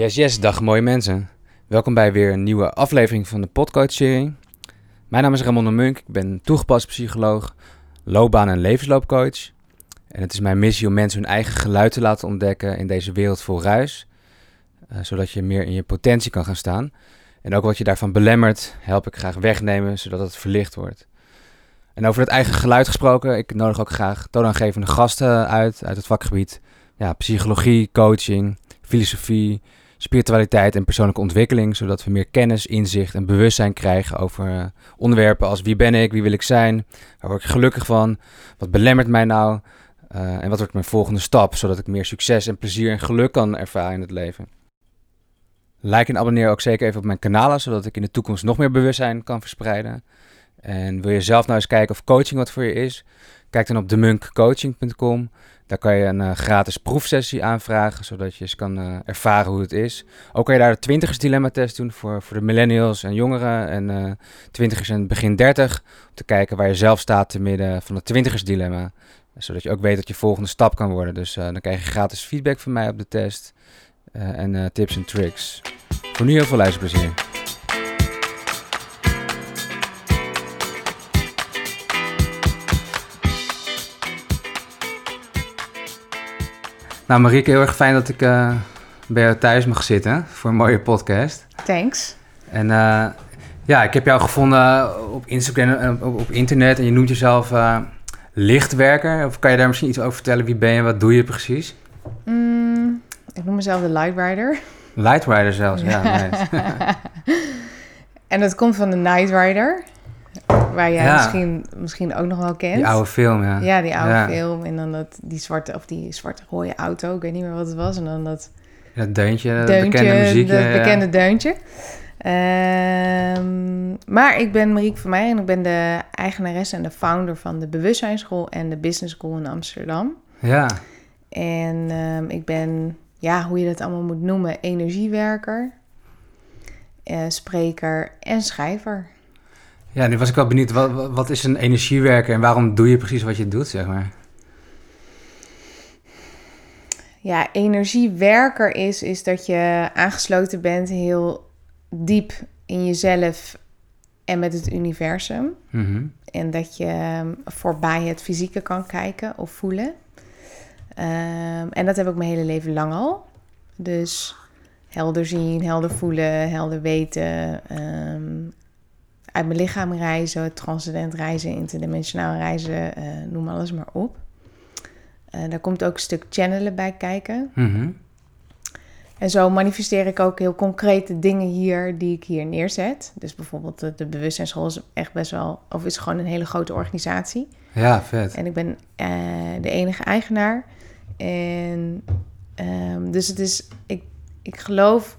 Yes, yes, dag mooie mensen. Welkom bij weer een nieuwe aflevering van de Podcoach-serie. Mijn naam is Ramon de Munk, ik ben toegepast psycholoog, loopbaan- en levensloopcoach. En het is mijn missie om mensen hun eigen geluid te laten ontdekken in deze wereld vol ruis. eh, zodat je meer in je potentie kan gaan staan. En ook wat je daarvan belemmert, help ik graag wegnemen, zodat het verlicht wordt. En over het eigen geluid gesproken, ik nodig ook graag toonaangevende gasten uit, uit het vakgebied. Ja, psychologie, coaching, filosofie, spiritualiteit en persoonlijke ontwikkeling, zodat we meer kennis, inzicht en bewustzijn krijgen over eh, onderwerpen als wie ben ik, wie wil ik zijn, waar word ik gelukkig van, wat belemmert mij nou eh, en wat wordt mijn volgende stap, zodat ik meer succes en plezier en geluk kan ervaren in het leven. Like en abonneer ook zeker even op mijn kanalen, zodat ik in de toekomst nog meer bewustzijn kan verspreiden. En wil je zelf nou eens kijken of coaching wat voor je is? Kijk dan op demunkcoaching.com. Daar kan je een eh, gratis proefsessie aanvragen, zodat je eens kan eh, ervaren hoe het is. Ook kan je daar de twintigers dilemma test doen voor, voor de millennials en jongeren en eh twintigers en begin dertig. Om te kijken waar je zelf staat te midden van het twintigers dilemma. Zodat je ook weet dat je volgende stap kan worden. Dus dan krijg je gratis feedback van mij op de test. en tips en tricks. Voor nu heel veel luisterplezier. Nou Marieke, heel erg fijn dat ik eh, bij jou thuis mag zitten voor een mooie podcast. Thanks. En eh, ja, ik heb jou gevonden op Instagram en op, op internet en je noemt jezelf eh, lichtwerker. Of kan je daar misschien iets over vertellen? Wie ben je, wat doe je precies? Mm, ik noem mezelf de Light Rider. Lightrider zelfs, ja. nice. en dat komt van de Night Rider. Waar jij Ja. misschien, misschien ook nog wel kent. Die oude film, ja. Ja, die oude Ja. film. En dan dat, die zwarte, of die zwarte rode auto. Ik weet niet meer wat het was. En dan dat Dat deuntje, dat deuntje, bekende muziek. dat bekende deuntje. Ehm, maar ik ben Marieke van Meijer en ik ben de eigenaresse en de founder van de Bewustzijnsschool en de Business School in Amsterdam. Ja, En ehm, ik ben, ja, hoe je dat allemaal moet noemen, energiewerker, eh, spreker en schrijver. Ja, nu was ik wel benieuwd. Wat, wat- is een energiewerker en waarom doe je precies wat je doet, zeg maar? Ja, energiewerker is, is dat je aangesloten bent heel diep in jezelf en met het universum. Mhm. En dat je ehm, voorbij het fysieke kan kijken of voelen. Ehm, en dat heb ik mijn hele leven lang al. Dus helder zien, helder voelen, helder weten. ehm, uit mijn lichaam reizen, transcendent reizen, interdimensionaal reizen, eh, noem alles maar op. Eh, daar komt ook een stuk channelen bij kijken. Mhm. En zo manifesteer ik ook heel concrete dingen hier die ik hier neerzet. Dus bijvoorbeeld de, de bewustzijnsschool is echt best wel, of is gewoon een hele grote organisatie. Ja, vet. En ik ben eh, de enige eigenaar. En ehm, dus het is, ik, ik geloof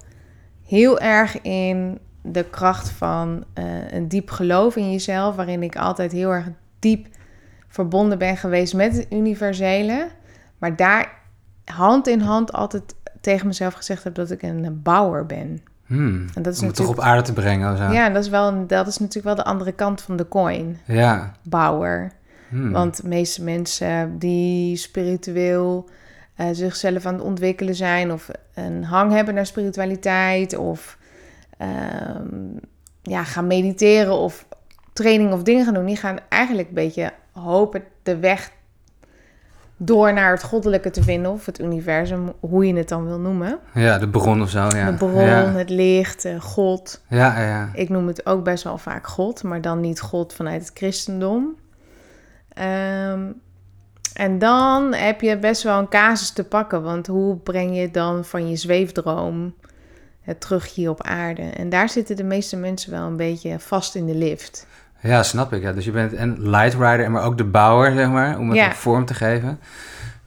heel erg in de kracht van eh, een diep geloof in jezelf, waarin ik altijd heel erg diep verbonden ben geweest met het universele. Maar daar hand in hand altijd tegen mezelf gezegd heb dat ik een bouwer ben. Hmm. En dat is Om het toch op aarde te brengen zo. Ja, dat is, wel dat is natuurlijk wel de andere kant van de coin. Ja. Bouwer. Hmm. Want de meeste mensen die spiritueel eh, zichzelf aan het ontwikkelen zijn, of een hang hebben naar spiritualiteit, of ehm, ja, gaan mediteren of training of dingen gaan doen, die gaan eigenlijk een beetje hopen de weg door naar het goddelijke te vinden, of het universum, hoe je het dan wil noemen. Ja, de bron of zo, ja. De bron, Ja, het licht, eh, God. ja, ja. Ik noem het ook best wel vaak God, maar dan niet God vanuit het christendom. Ehm, en dan heb je best wel een casus te pakken, want hoe breng je dan van je zweefdroom het terug hier op aarde? En daar zitten de meeste mensen wel een beetje vast in de lift. Ja, snap ik. Ja. Dus je bent en lightrider, maar ook de bouwer, zeg maar, om het Ja. vorm te geven.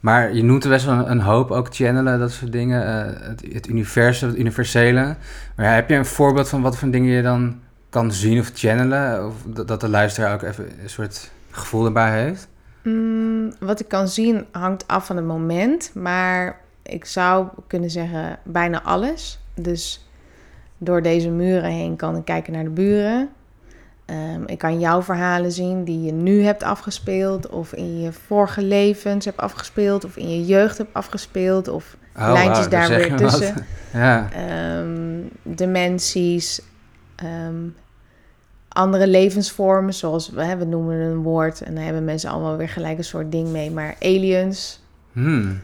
Maar je noemt er best wel een, een hoop, ook channelen, dat soort dingen. eh, het, het universum, het universele. Maar ja, heb je een voorbeeld van wat voor dingen je dan kan zien of channelen? Of dat, dat de luisteraar ook even een soort gevoel erbij heeft? Mm, wat ik kan zien hangt af van het moment, maar ik zou kunnen zeggen bijna alles. Dus door deze muren heen kan ik kijken naar de buren. Ehm, ik kan jouw verhalen zien die je nu hebt afgespeeld, of in je vorige levens hebt afgespeeld, of in je jeugd hebt afgespeeld, of Oh, lijntjes daar weer tussen. Ja. Ehm, dimensies, ehm, andere levensvormen, zoals we, we noemen een woord en dan hebben mensen allemaal weer gelijk een soort ding mee, maar aliens. Hmm.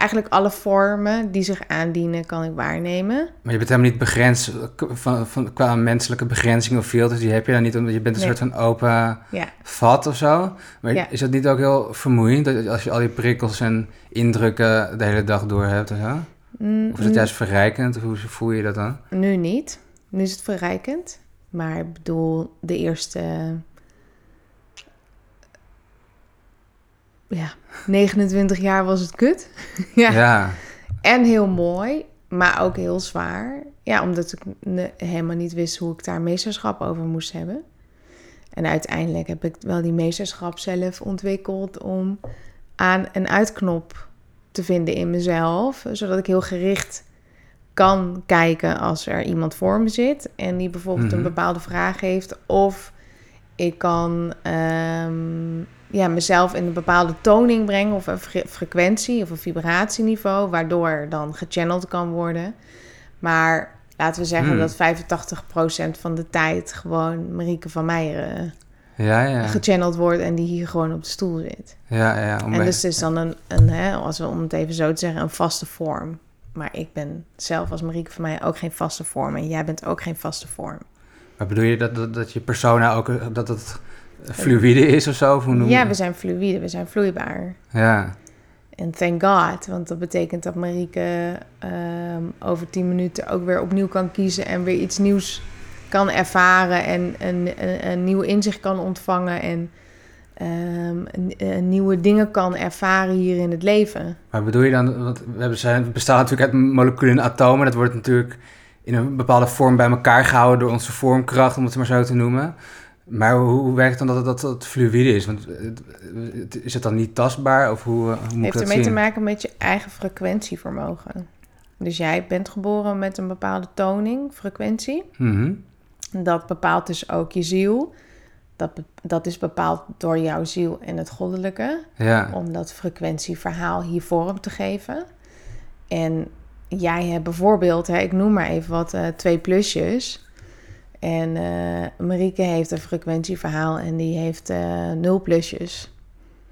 Eigenlijk alle vormen die zich aandienen kan ik waarnemen. Maar je bent helemaal niet begrensd van, van, qua menselijke begrenzingen of filters. Die heb je dan niet, omdat je bent een Nee. soort van open Ja, vat of zo. Maar Ja. is dat niet ook heel vermoeiend dat als je al die prikkels en indrukken de hele dag door hebt zo? Mm, Of is het juist verrijkend? Of hoe voel je dat dan? Nu niet. Nu is het verrijkend. Maar ik bedoel, de eerste. Ja, 29 jaar was het kut. ja. Ja. En heel mooi, maar ook heel zwaar. Ja, omdat ik helemaal niet wist hoe ik daar meesterschap over moest hebben. En uiteindelijk heb ik wel die meesterschap zelf ontwikkeld om aan- en uitknop te vinden in mezelf. Zodat ik heel gericht kan kijken als er iemand voor me zit en die bijvoorbeeld Mhm. een bepaalde vraag heeft. Of ik kan ehm, ja, mezelf in een bepaalde toning brengen of een fre- frequentie of een vibratieniveau, waardoor dan gechanneld kan worden. Maar laten we zeggen Hmm. dat 85% van de tijd gewoon Marieke van Meijeren Ja, ja. gechanneld wordt en die hier gewoon op de stoel zit. Ja, ja. Om En dus het is dan een, een hè, als we om het even zo te zeggen, een vaste vorm. Maar ik ben zelf als Marieke van mij ook geen vaste vorm. En jij bent ook geen vaste vorm. Maar bedoel je dat, dat, dat je persona ook, dat het fluïde is of zo? Of hoe Ja, we zijn fluïde, we zijn vloeibaar. Ja. En thank God, want dat betekent dat Marieke ehm, over tien minuten ook weer opnieuw kan kiezen en weer iets nieuws kan ervaren en een, een, een nieuw inzicht kan ontvangen en ehm, een- een nieuwe dingen kan ervaren hier in het leven. Maar bedoel je dan, want we hebben zijn, bestaan natuurlijk uit moleculen en atomen. Dat wordt natuurlijk in een bepaalde vorm bij elkaar gehouden door onze vormkracht, om het maar zo te noemen. Maar hoe, werkt het dan dat het, dat het fluïde is? Want het- is het dan niet tastbaar? Of hoe, eh, hoe moet heeft dat ermee zien? te maken met je eigen frequentievermogen. Dus jij bent geboren met een bepaalde toning, frequentie. Mhm. Dat bepaalt dus ook je ziel. Dat, dat is bepaald door jouw ziel en het goddelijke. Ja, Om dat frequentieverhaal hier vorm te geven. En jij hebt bijvoorbeeld, hè, ik noem maar even wat, eh, twee plusjes. En eh Marieke heeft een frequentieverhaal en die heeft eh, nul plusjes.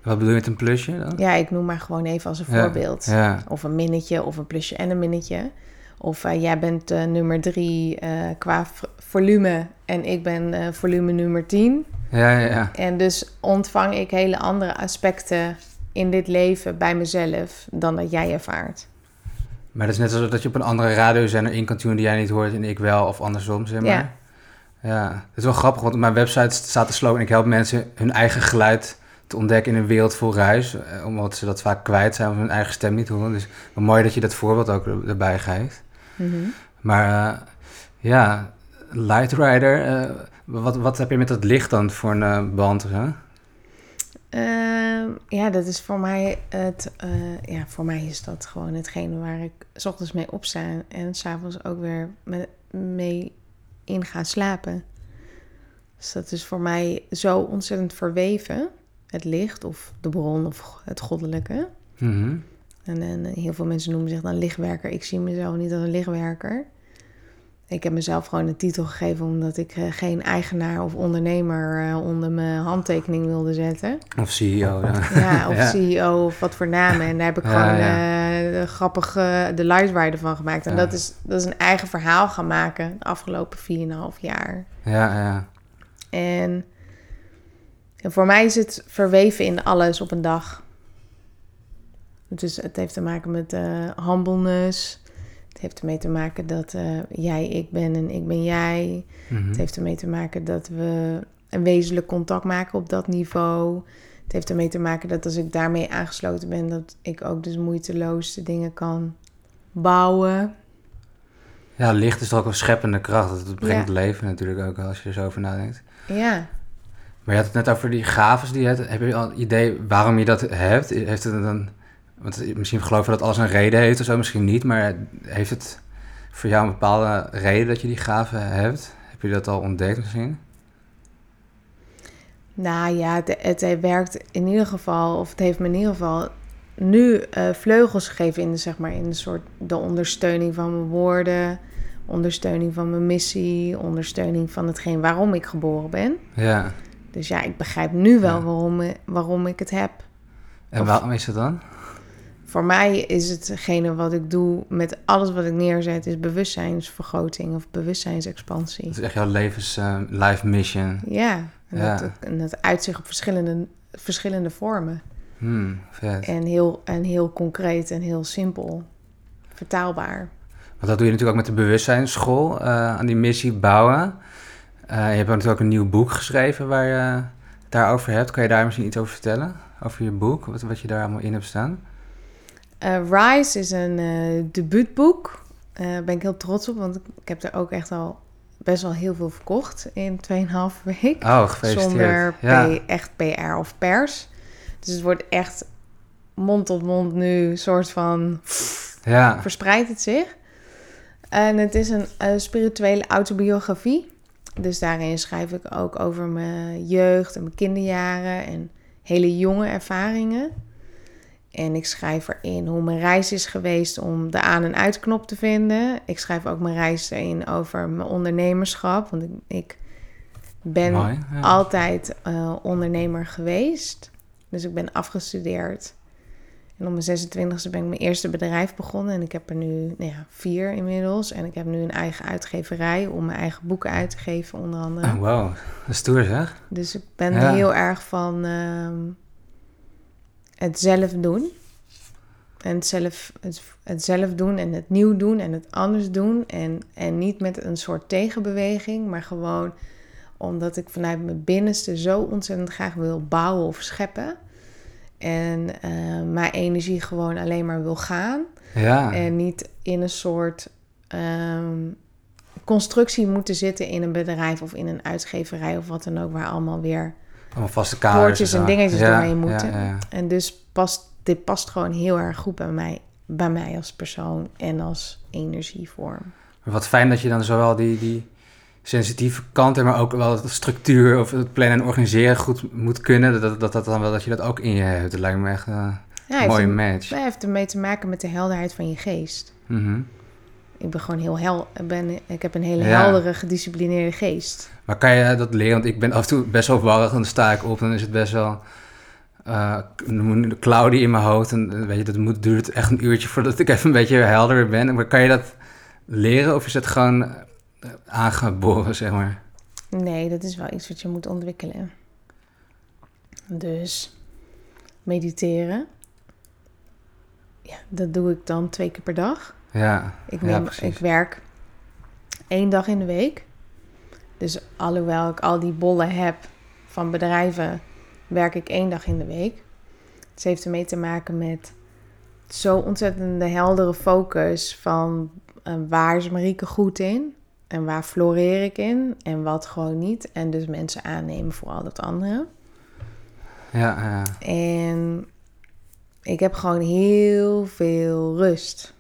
wat bedoel je met een plusje dan? Ja, ik noem maar gewoon even als een Ja, voorbeeld. Ja, Of een minnetje, of een plusje en een minnetje. Of eh, jij bent nummer drie qua volume en ik ben volume nummer 10. ja, ja. ja. En dus ontvang ik hele andere aspecten in dit leven bij mezelf dan dat jij ervaart. Maar dat is net alsof dat je op een andere radiozender in kan tunen die jij niet hoort en ik wel, of andersom, zeg maar. Ja. Ja, het is wel grappig, want op mijn website staat de slogan... ik help mensen hun eigen geluid te ontdekken in een wereld vol ruis... eh, omdat ze dat vaak kwijt zijn of hun eigen stem niet horen. Dus wel mooi dat je dat voorbeeld ook er- erbij geeft. Mhm. Maar eh, ja, Light Rider, eh, wat, wat heb je met dat licht dan voor een band? Ehm, ja, dat is voor mij het. ja, voor mij is dat gewoon hetgene waar ik 's ochtends mee opsta en s'avonds ook weer mee in ga slapen. Dus dat is voor mij zo ontzettend verweven. Het licht of de bron of het goddelijke. Mhm. En, en heel veel mensen noemen zich dan lichtwerker. Ik zie mezelf niet als een lichtwerker. Ik heb mezelf gewoon een titel gegeven omdat ik eh, geen eigenaar of ondernemer eh, onder mijn handtekening wilde zetten. Of CEO, ja. Ja, of Ja. CEO of wat voor namen. En daar heb ik Ja, gewoon ja. eh, de grappige de Lightrider van gemaakt. En dat, is, dat is een eigen verhaal gaan maken de afgelopen 4,5 jaar. Ja, ja. En, en voor mij is het verweven in alles op een dag. Dus het heeft te maken met eh humbleness. Het heeft ermee te maken dat eh, jij ik ben en ik ben jij. Mhm. Het heeft ermee te maken dat we een wezenlijk contact maken op dat niveau. Het heeft ermee te maken dat als ik daarmee aangesloten ben, dat ik ook dus moeiteloos de dingen kan bouwen. Ja, licht is toch ook een scheppende kracht. Dat brengt Ja. leven natuurlijk ook, als je er zo over nadenkt. Ja, Maar je had het net over die gaves die je hebt. Heb je al een idee waarom je dat hebt? Heeft het dan... Want misschien geloof je dat alles een reden heeft of zo, misschien niet. Maar heeft het voor jou een bepaalde reden dat je die gaven hebt? Heb je dat al ontdekt misschien? nou ja, het, het werkt in ieder geval, of het heeft me in ieder geval nu eh, vleugels gegeven in de, zeg maar, in de soort de ondersteuning van mijn woorden, ondersteuning van mijn missie, ondersteuning van hetgeen waarom ik geboren ben. Ja. Dus ja, ik begrijp nu wel Ja. waarom, waarom ik het heb. En Of- waarom is dat dan? Voor mij is hetgene wat ik doe met alles wat ik neerzet, is bewustzijnsvergroting of bewustzijnsexpansie. Dat is echt jouw levens eh, life mission. Ja, en, Ja. Dat, en dat uitzicht op verschillende, verschillende vormen. Hmm, vet. En heel, en heel concreet en heel simpel. Vertaalbaar. Want dat doe je natuurlijk ook met de bewustzijnsschool, eh, aan die missie bouwen. Eh, je hebt ook natuurlijk ook een nieuw boek geschreven waar je het daarover hebt. Kan je daar misschien iets over vertellen? Over je boek, wat, wat je daar allemaal in hebt staan? Eh, Rise is een eh, debuutboek. Daar ben ik heel trots op, want ik, heb er ook echt al best wel heel veel verkocht in 2,5 week. Oh. Zonder ja. P- echt PR of pers. Dus het wordt echt mond tot mond nu, soort van ja. verspreidt het zich. En het is een eh, spirituele autobiografie. Dus daarin schrijf ik ook over mijn jeugd en mijn kinderjaren en hele jonge ervaringen. En ik schrijf erin hoe mijn reis is geweest om de aan- en uitknop te vinden. Ik schrijf ook mijn reis erin over mijn ondernemerschap. Want ik, ik ben Mooi. Ja. altijd eh, ondernemer geweest. Dus ik ben afgestudeerd. En op mijn 26e ben ik mijn eerste bedrijf begonnen. En ik heb er nu nou ja, vier inmiddels. En ik heb nu een eigen uitgeverij om mijn eigen boeken uit te geven, onder andere. Oh, wow, dat is stoer zeg. Dus ik ben Ja. heel erg van ehm, het zelf doen. En het zelf, het, het zelf doen en het nieuw doen en het anders doen. En, en niet met een soort tegenbeweging, maar gewoon omdat ik vanuit mijn binnenste zo ontzettend graag wil bouwen of scheppen. En eh, mijn energie gewoon alleen maar wil gaan. Ja. En niet in een soort ehm, constructie moeten zitten in een bedrijf of in een uitgeverij of wat dan ook, waar allemaal weer. Allemaal vaste kaders. Poortjes en dingetjes ja, doorheen moeten. Ja, ja. En dus past, dit past gewoon heel erg goed bij mij, bij mij als persoon en als energievorm. Wat fijn dat je dan zowel die, die sensitieve kant hebt, maar ook wel de structuur of het plannen en organiseren goed moet kunnen. Dat, dat, dat, dan wel, dat je dat ook in je hebt. Dat lijkt me echt eh, een mooie match. Het heeft ermee te maken met de helderheid van je geest. Mhm. Ik ben gewoon heel hel. Ik, ben, ik heb een hele Ja. heldere, gedisciplineerde geest. Maar kan je dat leren? Want ik ben af en toe best wel warrig en dan sta ik op en dan is het best wel eh, cloudy in mijn hoofd. En eh, weet je, dat moet, duurt echt een uurtje voordat ik even een beetje helder ben. Maar kan je dat leren of is het gewoon eh, aangeboren, zeg maar? Nee, dat is wel iets wat je moet ontwikkelen. Dus mediteren. Ja, dat doe ik dan twee keer per dag. Ja, Ik, neem, ik werk één dag in de week. Dus alhoewel ik al die bollen heb van bedrijven, werk ik één dag in de week. Het heeft ermee te maken met zo ontzettende heldere focus van eh, waar is Marieke goed in en waar floreer ik in en wat gewoon niet. En dus mensen aannemen voor al dat andere. Ja, ja. En ik heb gewoon heel veel rust.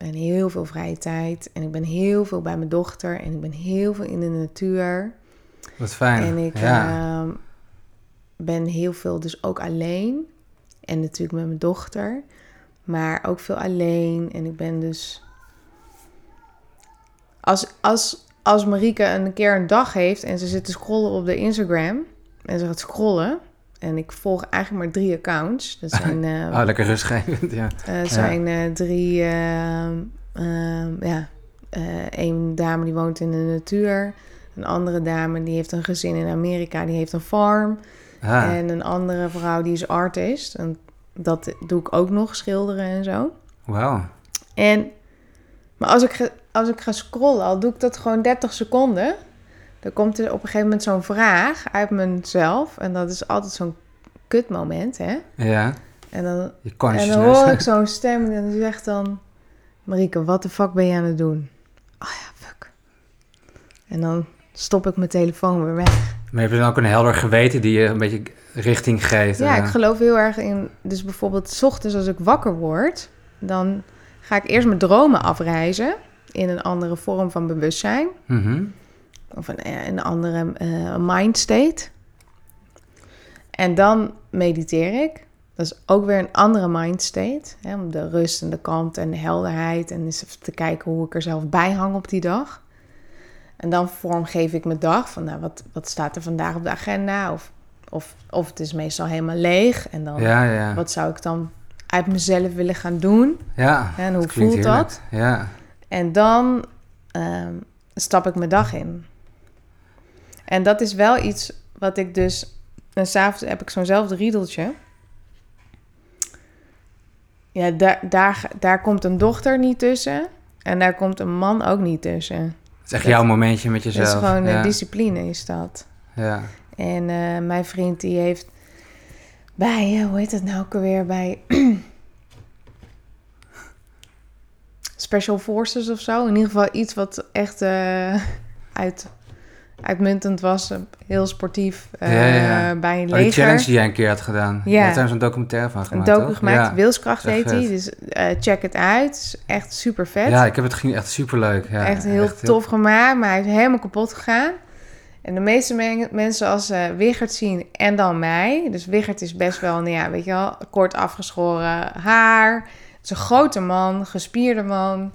En heel veel vrije tijd. En ik ben heel veel bij mijn dochter. En ik ben heel veel in de natuur. Wat fijn. En ik ja. ehm, ben heel veel dus ook alleen. En natuurlijk met mijn dochter. Maar ook veel alleen. En ik ben dus... Als, als, als Marieke een keer een dag heeft en ze zit te scrollen op de Instagram... en ze gaat scrollen... en ik volg eigenlijk maar drie accounts. Dat zijn... eh, Oh, lekker rustgevend, ja. er zijn eh, drie, ehm, ehm, ja, een dame die woont in de natuur. Een andere dame die heeft een gezin in Amerika, die heeft een farm. Ah, En een andere vrouw die is artist. En dat doe ik ook nog, schilderen en zo. wauw. En, maar als ik, als ik ga scrollen, al doe ik dat gewoon 30 seconden. Dan komt er op een gegeven moment zo'n vraag uit mezelf. En dat is altijd zo'n kutmoment, hè. Ja, En dan je en dan hoor ik zo'n stem en die zegt dan... Marieke, wat de fuck ben je aan het doen? Oh ja, fuck. En dan stop ik mijn telefoon weer weg. Maar heb je dan ook een helder geweten die je een beetje richting geeft? Ja, ik geloof heel erg in... Dus bijvoorbeeld, s ochtends als ik wakker word... dan ga ik eerst mijn dromen afreizen... in een andere vorm van bewustzijn. Mhm. Of een, eh, een andere eh mind state. En dan mediteer ik. Dat is ook weer een andere mindstate. Hè, om de rust en de kalmte en de helderheid. En eens even te kijken hoe ik er zelf bij hang op die dag. En dan vormgeef ik mijn dag. Van nou, wat, wat staat er vandaag op de agenda? Of, of, of het is meestal helemaal leeg. En dan, Ja, ja. wat zou ik dan uit mezelf willen gaan doen? Ja, En hoe voelt heerlijk. dat? Ja. En dan ehm, stap ik mijn dag in. En dat is wel iets wat ik dus... En s'avonds heb ik zo'nzelfde riedeltje. Ja, daar, daar, daar komt een dochter niet tussen. En daar komt een man ook niet tussen. Het is echt Dat- jouw momentje met Dat jezelf. is gewoon ja. discipline, is dat. ja. En eh, mijn vriend die heeft bij, eh, hoe heet het nou ook alweer, bij Special Forces of zo. In ieder geval iets wat echt eh, uit, uitmuntend was. eh, Heel sportief Ja, ja. bij een Oh, die leger. challenge die jij een keer had gedaan. Ja. Je hebt daar zo'n documentaire van een gemaakt, docu toch? gemaakt, Ja. Wilskracht heet vet. Dus eh, check het uit. Is echt super vet. ja, ik heb het ging echt superleuk. Ja, echt heel tof gemaakt, maar hij is helemaal kapot gegaan. En de meeste men- mensen als ze Wiggert zien en dan mij. Dus Wiggert is best wel, nou ja, weet je wel, kort afgeschoren haar. Het is een grote man, gespierde man.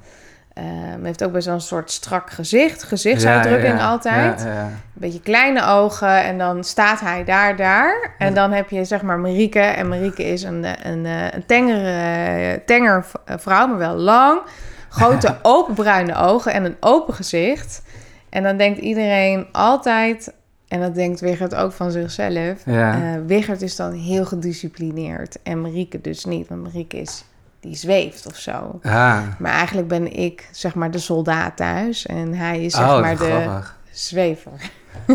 Ehm heeft ook best wel een soort strak gezicht, gezichtsuitdrukking Ja, ja, ja. altijd. Ja. Een beetje kleine ogen en dan staat hij daar, daar. En dan heb je zeg maar Marieke. En Marieke is een, een, eh, een tenger, eh, tenger eh, vrouw, maar wel lang. Grote open bruine ogen en een open gezicht. En dan denkt iedereen altijd, en dat denkt Wigert ook van zichzelf... Ja. eh, Wigert is dan heel gedisciplineerd en Marieke dus niet. Want Marieke is, die zweeft of zo. Ah. Maar eigenlijk ben ik zeg maar de soldaat thuis en hij is zeg oh, maar de grappig. zwever.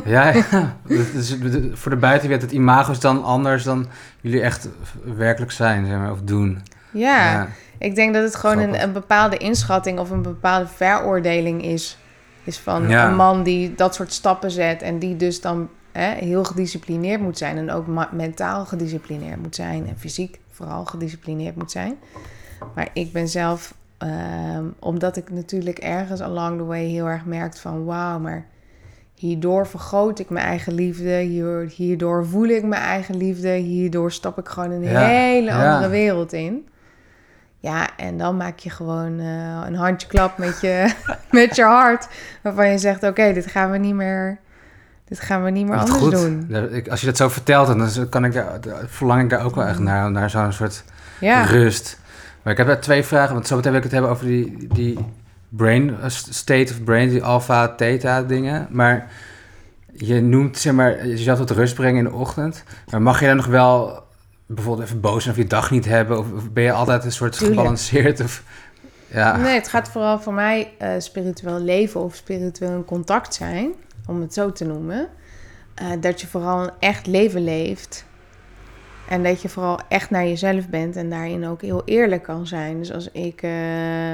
Ja, ja. Dus voor de buitenwereld, het imago is dan anders dan jullie echt werkelijk zijn, zeg maar, of doen. Ja, ik denk dat het gewoon een, een bepaalde inschatting of een bepaalde veroordeling is. Is van Ja. een man die dat soort stappen zet en die dus dan hè, heel gedisciplineerd moet zijn. En ook mentaal gedisciplineerd moet zijn en fysiek vooral gedisciplineerd moet zijn. Maar ik ben zelf, ehm, omdat ik natuurlijk ergens along the way heel erg merkt van wauw, maar hierdoor vergroot ik mijn eigen liefde, hier- hierdoor voel ik mijn eigen liefde, hierdoor stap ik gewoon een Ja, hele ja. andere wereld in. Ja, en dan maak je gewoon eh, een handjeklap met je, met je hart. Waarvan je zegt, oké, dit gaan we niet meer, dit gaan we niet meer Wat anders goed. doen. Als je dat zo vertelt, dan kan ik verlang ik daar ook wel echt naar, naar zo'n soort Ja, rust. Maar ik heb daar twee vragen, want zo meteen wil ik het hebben over die, die brain eh, state of brain, die alpha, theta dingen. Maar je noemt, zeg maar, jezelf tot rust brengen in de ochtend. Maar mag je dan nog wel bijvoorbeeld even boos zijn of je dag niet hebben? Of, of ben je altijd een soort Tuurlijk. gebalanceerd? Of, ja. nee, het gaat vooral voor mij eh, spiritueel leven of spiritueel in contact zijn, om het zo te noemen. Eh, dat je vooral een echt leven leeft. En dat je vooral echt naar jezelf bent en daarin ook heel eerlijk kan zijn. Dus als ik eh,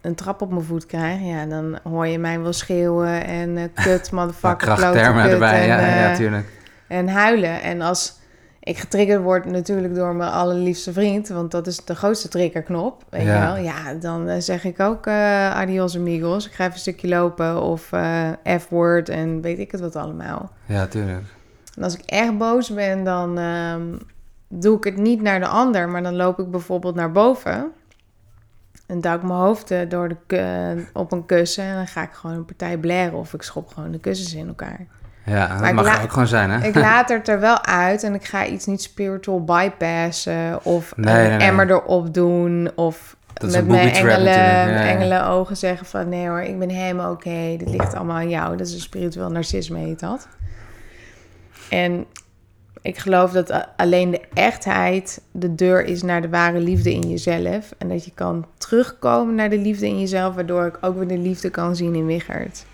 een trap op mijn voet krijg, ja, dan hoor je mij wel schreeuwen en eh kut, Ja, motherfucker, krachttermen kut erbij, en, ja, ja, eh, tuurlijk. en huilen. En als ik getriggerd word natuurlijk door mijn allerliefste vriend, want dat is de grootste triggerknop, weet Ja. je wel. Ja, dan zeg ik ook adios amigos. Ik ga even een stukje lopen of F-word en weet ik het wat allemaal. Ja, tuurlijk. En als ik echt boos ben, dan ehm, doe ik het niet naar de ander, maar dan loop ik bijvoorbeeld naar boven. En duik mijn hoofd eh, door de ku- op een kussen en dan ga ik gewoon een partij blaren of ik schop gewoon de kussens in elkaar. Ja, dat Maar mag ook gewoon zijn, hè? Ik laat het er wel uit en ik ga iets niet spiritual bypassen of Nee, een nee, nee. emmer erop doen of Dat met mijn ja, ja. engelen ogen zeggen van nee hoor, ik ben helemaal oké, dit ligt allemaal aan jou. Dat is een spiritueel narcisme heet dat. En ik geloof dat alleen de echtheid de deur is naar de ware liefde in jezelf. En dat je kan terugkomen naar de liefde in jezelf, waardoor ik ook weer de liefde kan zien in Wichert.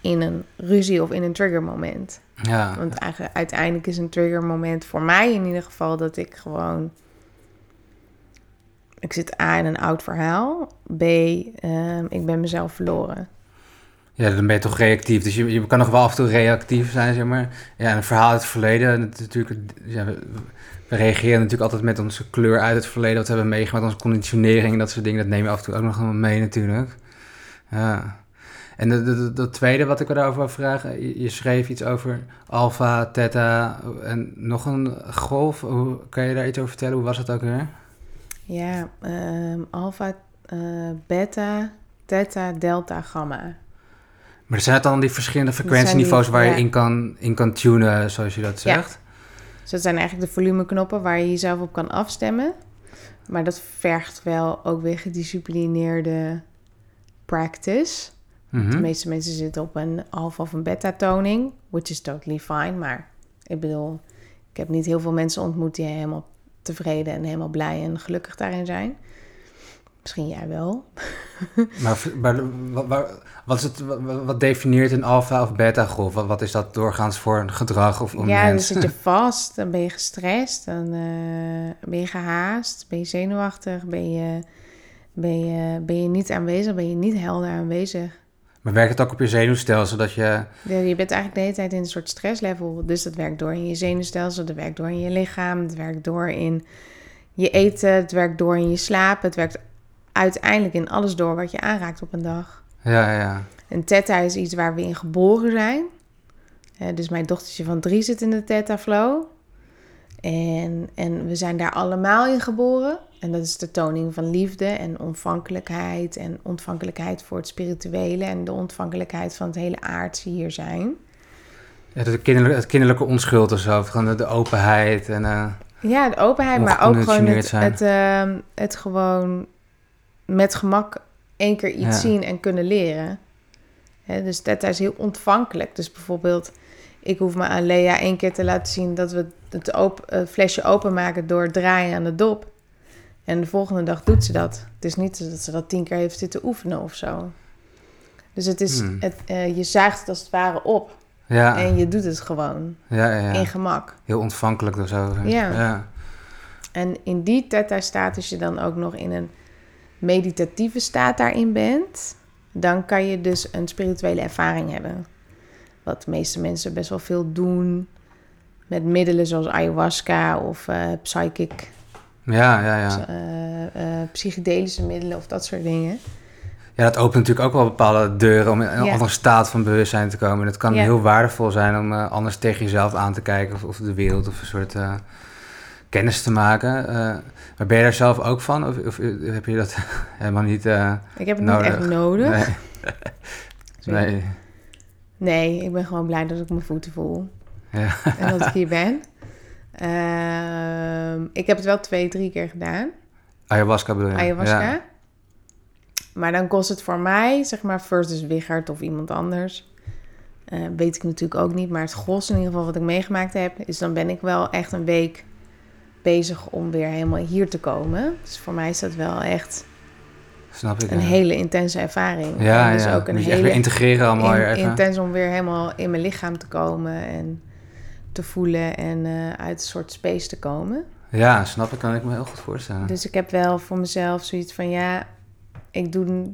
In een ruzie of in een triggermoment. Ja, Want eigenlijk, uiteindelijk is een triggermoment voor mij in ieder geval dat ik gewoon. Ik zit A in een oud verhaal. B, ehm, ik ben mezelf verloren. Ja, dan ben je toch reactief. Dus je, je kan nog wel af en toe reactief zijn, zeg maar. Ja, en een verhaal uit het verleden. dat natuurlijk, ja, we, reageren natuurlijk altijd met onze kleur uit het verleden. Wat we hebben meegemaakt, onze conditionering en dat soort dingen. Dat nemen we af en toe ook nog mee natuurlijk. Ja. En de tweede wat ik erover wil vragen, je, je schreef iets over alfa, theta en nog een golf. Hoe, kan je daar iets over vertellen? Hoe was het ook weer? Ja, ehm alfa, eh, beta, theta, delta, gamma. Maar zijn het dan die verschillende zijn frequentieniveaus die- waar ja. je in kan, in kan tunen, zoals je dat Ja. zegt? Dus dat zijn eigenlijk de volumeknoppen waar je jezelf op kan afstemmen. Maar dat vergt wel ook weer gedisciplineerde practice. Mhm. De meeste mensen zitten op een alfa of een beta toning, which is totally fine. Maar ik bedoel, ik heb niet heel veel mensen ontmoet die helemaal tevreden en helemaal blij en gelukkig daarin zijn. Misschien jij wel. Maar, maar wat, is het, wat, definieert een alfa of beta golf? Wat, wat is dat doorgaans voor een gedrag of een ja, dan zit je vast, dan ben je gestrest, dan eh, ben je gehaast, ben je zenuwachtig, ben je, ben, je, ben je niet aanwezig, ben je niet helder aanwezig. Maar werkt het ook op je zenuwstelsel dat je... Ja, Je bent eigenlijk de hele tijd in een soort stresslevel. Dus dat werkt door in je zenuwstelsel, dat werkt door in je lichaam, het werkt door in je eten, het werkt door in je slaap. Het werkt uiteindelijk in alles door wat je aanraakt op een dag. Ja, ja. En theta is iets waar we in geboren zijn. Dus mijn dochtertje van drie zit in de theta flow. En, en we zijn daar allemaal in geboren. En dat is de toning van liefde en ontvankelijkheid. En ontvankelijkheid voor het spirituele. En de ontvankelijkheid van het hele aardse hier zijn. ja de kinderlijke, het kinderlijke onschuld of zo. Gewoon de, de openheid en... eh, Ja, de openheid, maar ook gewoon het, ehm, het gewoon met gemak één keer iets Ja. zien en kunnen leren. Dus Theta is heel ontvankelijk. Dus bijvoorbeeld, ik hoef me aan Lea één keer te laten zien dat we het op, eh, flesje openmaken door draaien aan de dop. En de volgende dag doet ze dat. Het is niet dat ze dat tien keer heeft zitten oefenen of zo. Dus het is, Hmm. het, eh, je zuigt het als het ware op. ja, En je doet het gewoon ja, ja, in gemak. Heel ontvankelijk of zo. Ja. En in die theta-staat, als je dan ook nog in een meditatieve staat daarin bent, dan kan je dus een spirituele ervaring hebben. Wat de meeste mensen best wel veel doen met middelen zoals ayahuasca of eh, psychic, Ja, ja, ja. eh, eh, psychedelische middelen of dat soort dingen. Ja, dat opent natuurlijk ook wel bepaalde deuren om in een Ja. andere staat van bewustzijn te komen. En het kan Ja. heel waardevol zijn om eh, anders tegen jezelf aan te kijken of, of de wereld of een soort eh, kennis te maken. Eh, maar ben je daar zelf ook van? Of, of heb je dat helemaal niet eh, Ik heb het nodig? niet echt nodig. Nee. Nee. Nee, ik ben gewoon blij dat ik mijn voeten voel. Ja. en dat ik hier ben. Ehm, ik heb het wel twee, drie keer gedaan. Ayahuasca bedoel je? ayahuasca. Ja. Maar dan kost het voor mij, zeg maar, versus Wichert of iemand anders. Eh, weet ik natuurlijk ook niet. Maar het gros in ieder geval wat ik meegemaakt heb, is dan ben ik wel echt een week bezig om weer helemaal hier te komen. Dus voor mij is dat wel echt Snap ik. een ja. hele intense ervaring. Ja, en dus ja. ook een Moet je echt hele weer integreren allemaal in- weer even. intens om weer helemaal in mijn lichaam te komen en te voelen en eh, uit een soort space te komen. Ja, snap ik. Kan ik me heel goed voorstellen. Dus ik heb wel voor mezelf zoiets van ja, ik doe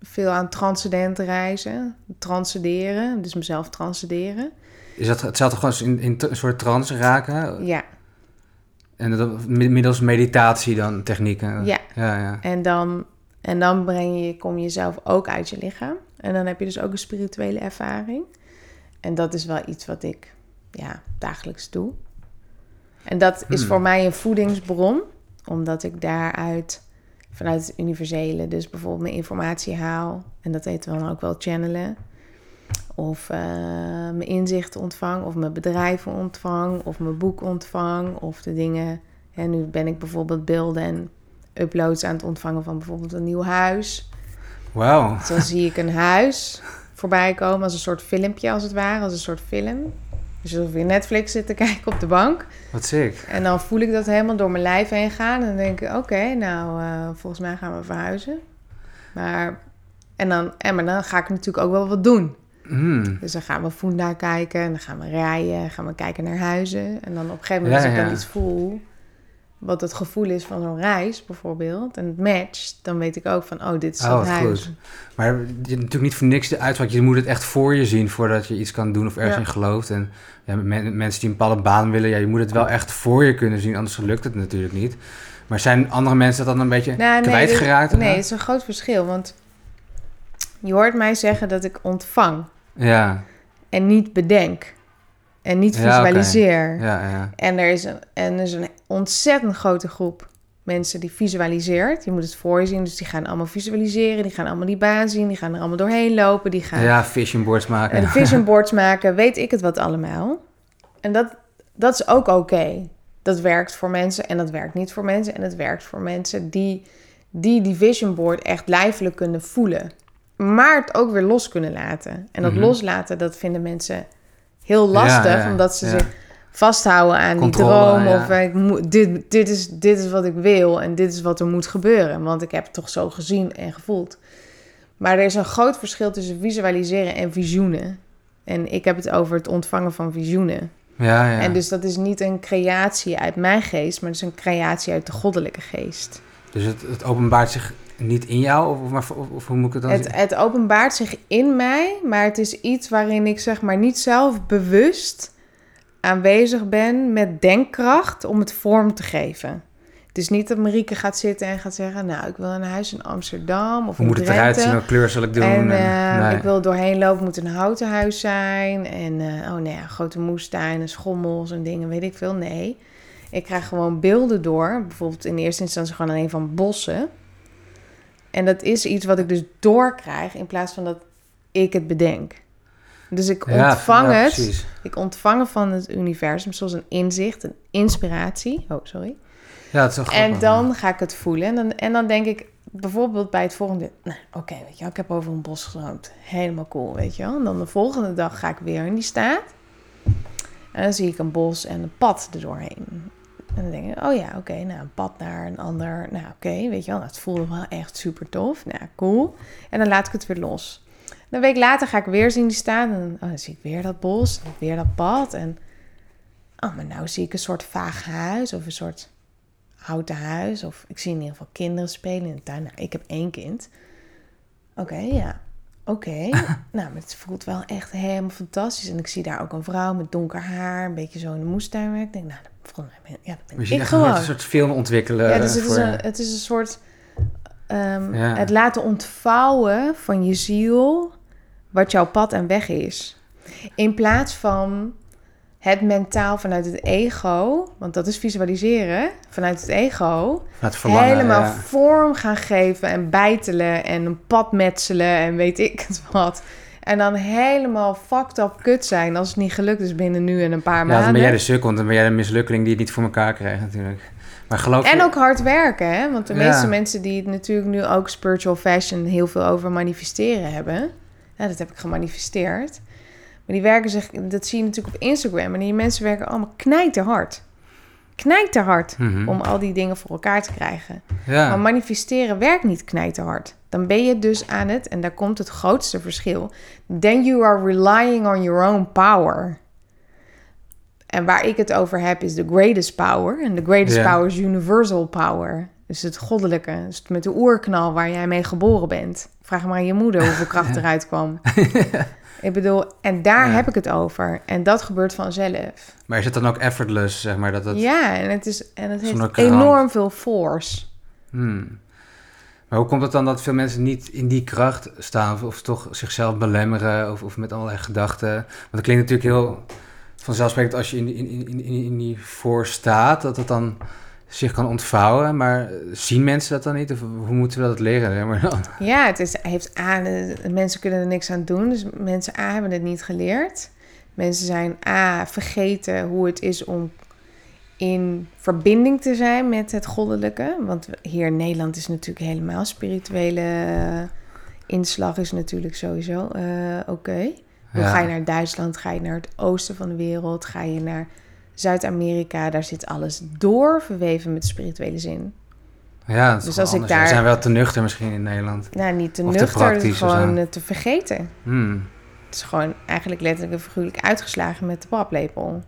veel aan transcendente reizen, transcenderen, dus mezelf transcenderen. Is dat hetzelfde gewoon als in, in een soort trance raken? Ja, En dat, middels meditatie dan technieken? ja. Ja, ja. En dan, en dan breng je, kom je jezelf ook uit je lichaam. En dan heb je dus ook een spirituele ervaring. En dat is wel iets wat ik ja, dagelijks doe. En dat is Hmm. voor mij een voedingsbron, omdat ik daaruit vanuit het universele, dus bijvoorbeeld mijn informatie haal. En dat heet dan ook wel channelen. Of eh, mijn inzichten ontvang, of mijn bedrijven ontvang, of mijn boek ontvang, of de dingen. En nu ben ik bijvoorbeeld beelden en uploads aan het ontvangen van bijvoorbeeld een nieuw huis. Wauw. Dus dan zie ik een huis voorbij komen als een soort filmpje, als het ware, als een soort film. Dus alsof je Netflix zit te kijken op de bank. Wat sick. En dan voel ik dat helemaal door mijn lijf heen gaan. En dan denk ik, oké, nou, eh, volgens mij gaan we verhuizen. Maar, en dan, en, maar dan ga ik natuurlijk ook wel wat doen. Mm. Dus dan gaan we Funda kijken en dan gaan we rijden, gaan we kijken naar huizen. En dan op een gegeven moment, als ik dan iets voel, wat het gevoel is van zo'n reis bijvoorbeeld, en het matcht, dan weet ik ook van, oh, dit is Oh, dat huis. goed. Maar je hebt natuurlijk niet voor niks de uitvat. Je moet het echt voor je zien voordat je iets kan doen of ergens Ja. in gelooft. En ja, men- mensen die een bepaalde baan willen, ja, je moet het wel echt voor je kunnen zien, anders lukt het natuurlijk niet. Maar zijn andere mensen dat dan een beetje Nou, nee, kwijtgeraakt? dit- Nee, het is een groot verschil, want Je hoort mij zeggen dat ik ontvang Ja, en niet bedenk. En niet Ja, visualiseer. ja, ja. En er is, een, en er is een ontzettend grote groep mensen die visualiseert. Je moet het voor je zien, dus die gaan allemaal visualiseren. Die gaan allemaal die baan zien, die gaan er allemaal doorheen lopen. Die gaan Ja, vision boards maken. en vision boards maken, weet ik het wat allemaal. En dat, dat is ook oké. Dat werkt voor mensen en dat werkt niet voor mensen. En het werkt voor mensen die die, die vision board echt lijfelijk kunnen voelen. Maar het ook weer los kunnen laten. En dat Mhm. loslaten, dat vinden mensen heel lastig. Ja, ja, omdat ze ja. zich vasthouden aan Controle, die droom. Of ik moet, dit, dit, is, dit is wat ik wil en dit is wat er moet gebeuren. Want ik heb het toch zo gezien en gevoeld. Maar er is een groot verschil tussen visualiseren en visioenen. En ik heb het over het ontvangen van visioenen. Ja, ja. En dus dat is niet een creatie uit mijn geest, maar het is een creatie uit de goddelijke geest. Dus het, het openbaart zich niet in jou? Of, maar, of, of hoe moet ik het dan Het, het openbaart zich in mij, maar het is iets waarin ik zeg maar niet zelf bewust aanwezig ben met denkkracht om het vorm te geven. Het is niet dat Marieke gaat zitten en gaat zeggen, nou, ik wil een huis in Amsterdam of Hoe moet het eruit zien? Welke kleur zal ik doen? En En, eh, nee. ik wil doorheen lopen, moet een houten huis zijn. En eh, oh nee, een grote moestuin en schommels en dingen, weet ik veel. Nee, ik krijg gewoon beelden door. Bijvoorbeeld in eerste instantie gewoon alleen van bossen. En dat is iets wat ik dus doorkrijg in plaats van dat ik het bedenk. Dus ik Ja, ontvang ja, het. precies. Ik ontvang het van het universum zoals een inzicht, een inspiratie. Oh, sorry. Ja, het is wel En dan ga ik het voelen. En dan, en dan denk ik bijvoorbeeld bij het volgende... Nou, oké, weet je wel, ik heb over een bos gedroomd. Helemaal cool, weet je wel. En dan de volgende dag ga ik weer in die staat. En dan zie ik een bos en een pad erdoorheen. En dan denk ik, oh ja, oké, nou, een pad naar een ander. Nou, oké, weet je wel, het voelde wel echt super tof. Nou, cool. En dan laat ik het weer los. Een week later ga ik weer zien die staan. En dan, oh, dan zie ik weer dat bos, en weer dat pad. En, oh, maar nou zie ik een soort vaag huis of een soort houten huis. Of ik zie in ieder geval kinderen spelen in de tuin. Nou, ik heb één kind. Oké, ja. Oké. nou, maar het voelt wel echt helemaal fantastisch. En ik zie daar ook een vrouw met donker haar, een beetje zo in de moestuin. Ik denk, nou, dat, volgens mij ben, ja, dat ben We zien ik echt een gewoon. soort, film ontwikkelen. Ja, dus het is, voor- een, het is een soort... ehm, Ja. Het laten ontvouwen van je ziel wat jouw pad en weg is. In plaats van het mentaal vanuit het ego, want dat is visualiseren, vanuit het ego, het helemaal ja. vorm gaan geven en bijtelen en een pad metselen en weet ik het wat. En dan helemaal fucked up kut zijn als het niet gelukt is binnen nu en een paar Ja, maanden. dan ben jij de sukkel, want dan ben jij de mislukkeling die het niet voor elkaar krijgt natuurlijk. Maar geloof En ook hard werken, hè? Want de Ja. meeste mensen die het natuurlijk nu ook spiritual fashion heel veel over manifesteren hebben. Ja, dat heb ik gemanifesteerd. Maar die werken zich, dat zie je natuurlijk op Instagram. En die mensen werken allemaal knijterhard. Knijterhard Mhm. om al die dingen voor elkaar te krijgen. Ja. Maar manifesteren werkt niet knijterhard. Dan ben je dus aan het, en daar komt het grootste verschil. Then you are relying on your own power. En waar ik het over heb is the greatest power. En the greatest power is universal power. Dus het goddelijke. Dus met de oerknal waar jij mee geboren bent. Vraag maar aan je moeder hoeveel kracht eruit kwam. Ik bedoel, en daar Ja. heb ik het over. En dat gebeurt vanzelf. Maar is het dan ook effortless, zeg maar? Dat het... Ja, en het, is, en het heeft enorm veel force. Hmm. Maar hoe komt het dan dat veel mensen niet in die kracht staan? Of, of toch zichzelf belemmeren? Of, of met allerlei gedachten? Want het klinkt natuurlijk heel vanzelfsprekend als je in, in, in, in, in die voor staat. Dat het dan zich kan ontvouwen. Maar zien mensen dat dan niet? Of hoe moeten we dat leren? zeg Maar dan? Ja, het is, heeft A, mensen kunnen er niks aan doen. Dus mensen A hebben het niet geleerd. Mensen zijn A, vergeten hoe het is om in verbinding te zijn met het goddelijke. Want hier in Nederland is natuurlijk helemaal spirituele inslag is natuurlijk sowieso eh, oké. Ja. Ga je naar Duitsland, ga je naar het oosten van de wereld, ga je naar Zuid-Amerika, daar zit alles door verweven met de spirituele zin. Ja, dat is Dus als ik anders. We daar- zijn wel te nuchter misschien in Nederland. Nou, niet te Of te nuchter, of gewoon eh, te vergeten. Hmm. Het is gewoon eigenlijk letterlijk en figuurlijk uitgeslagen met de paplepel.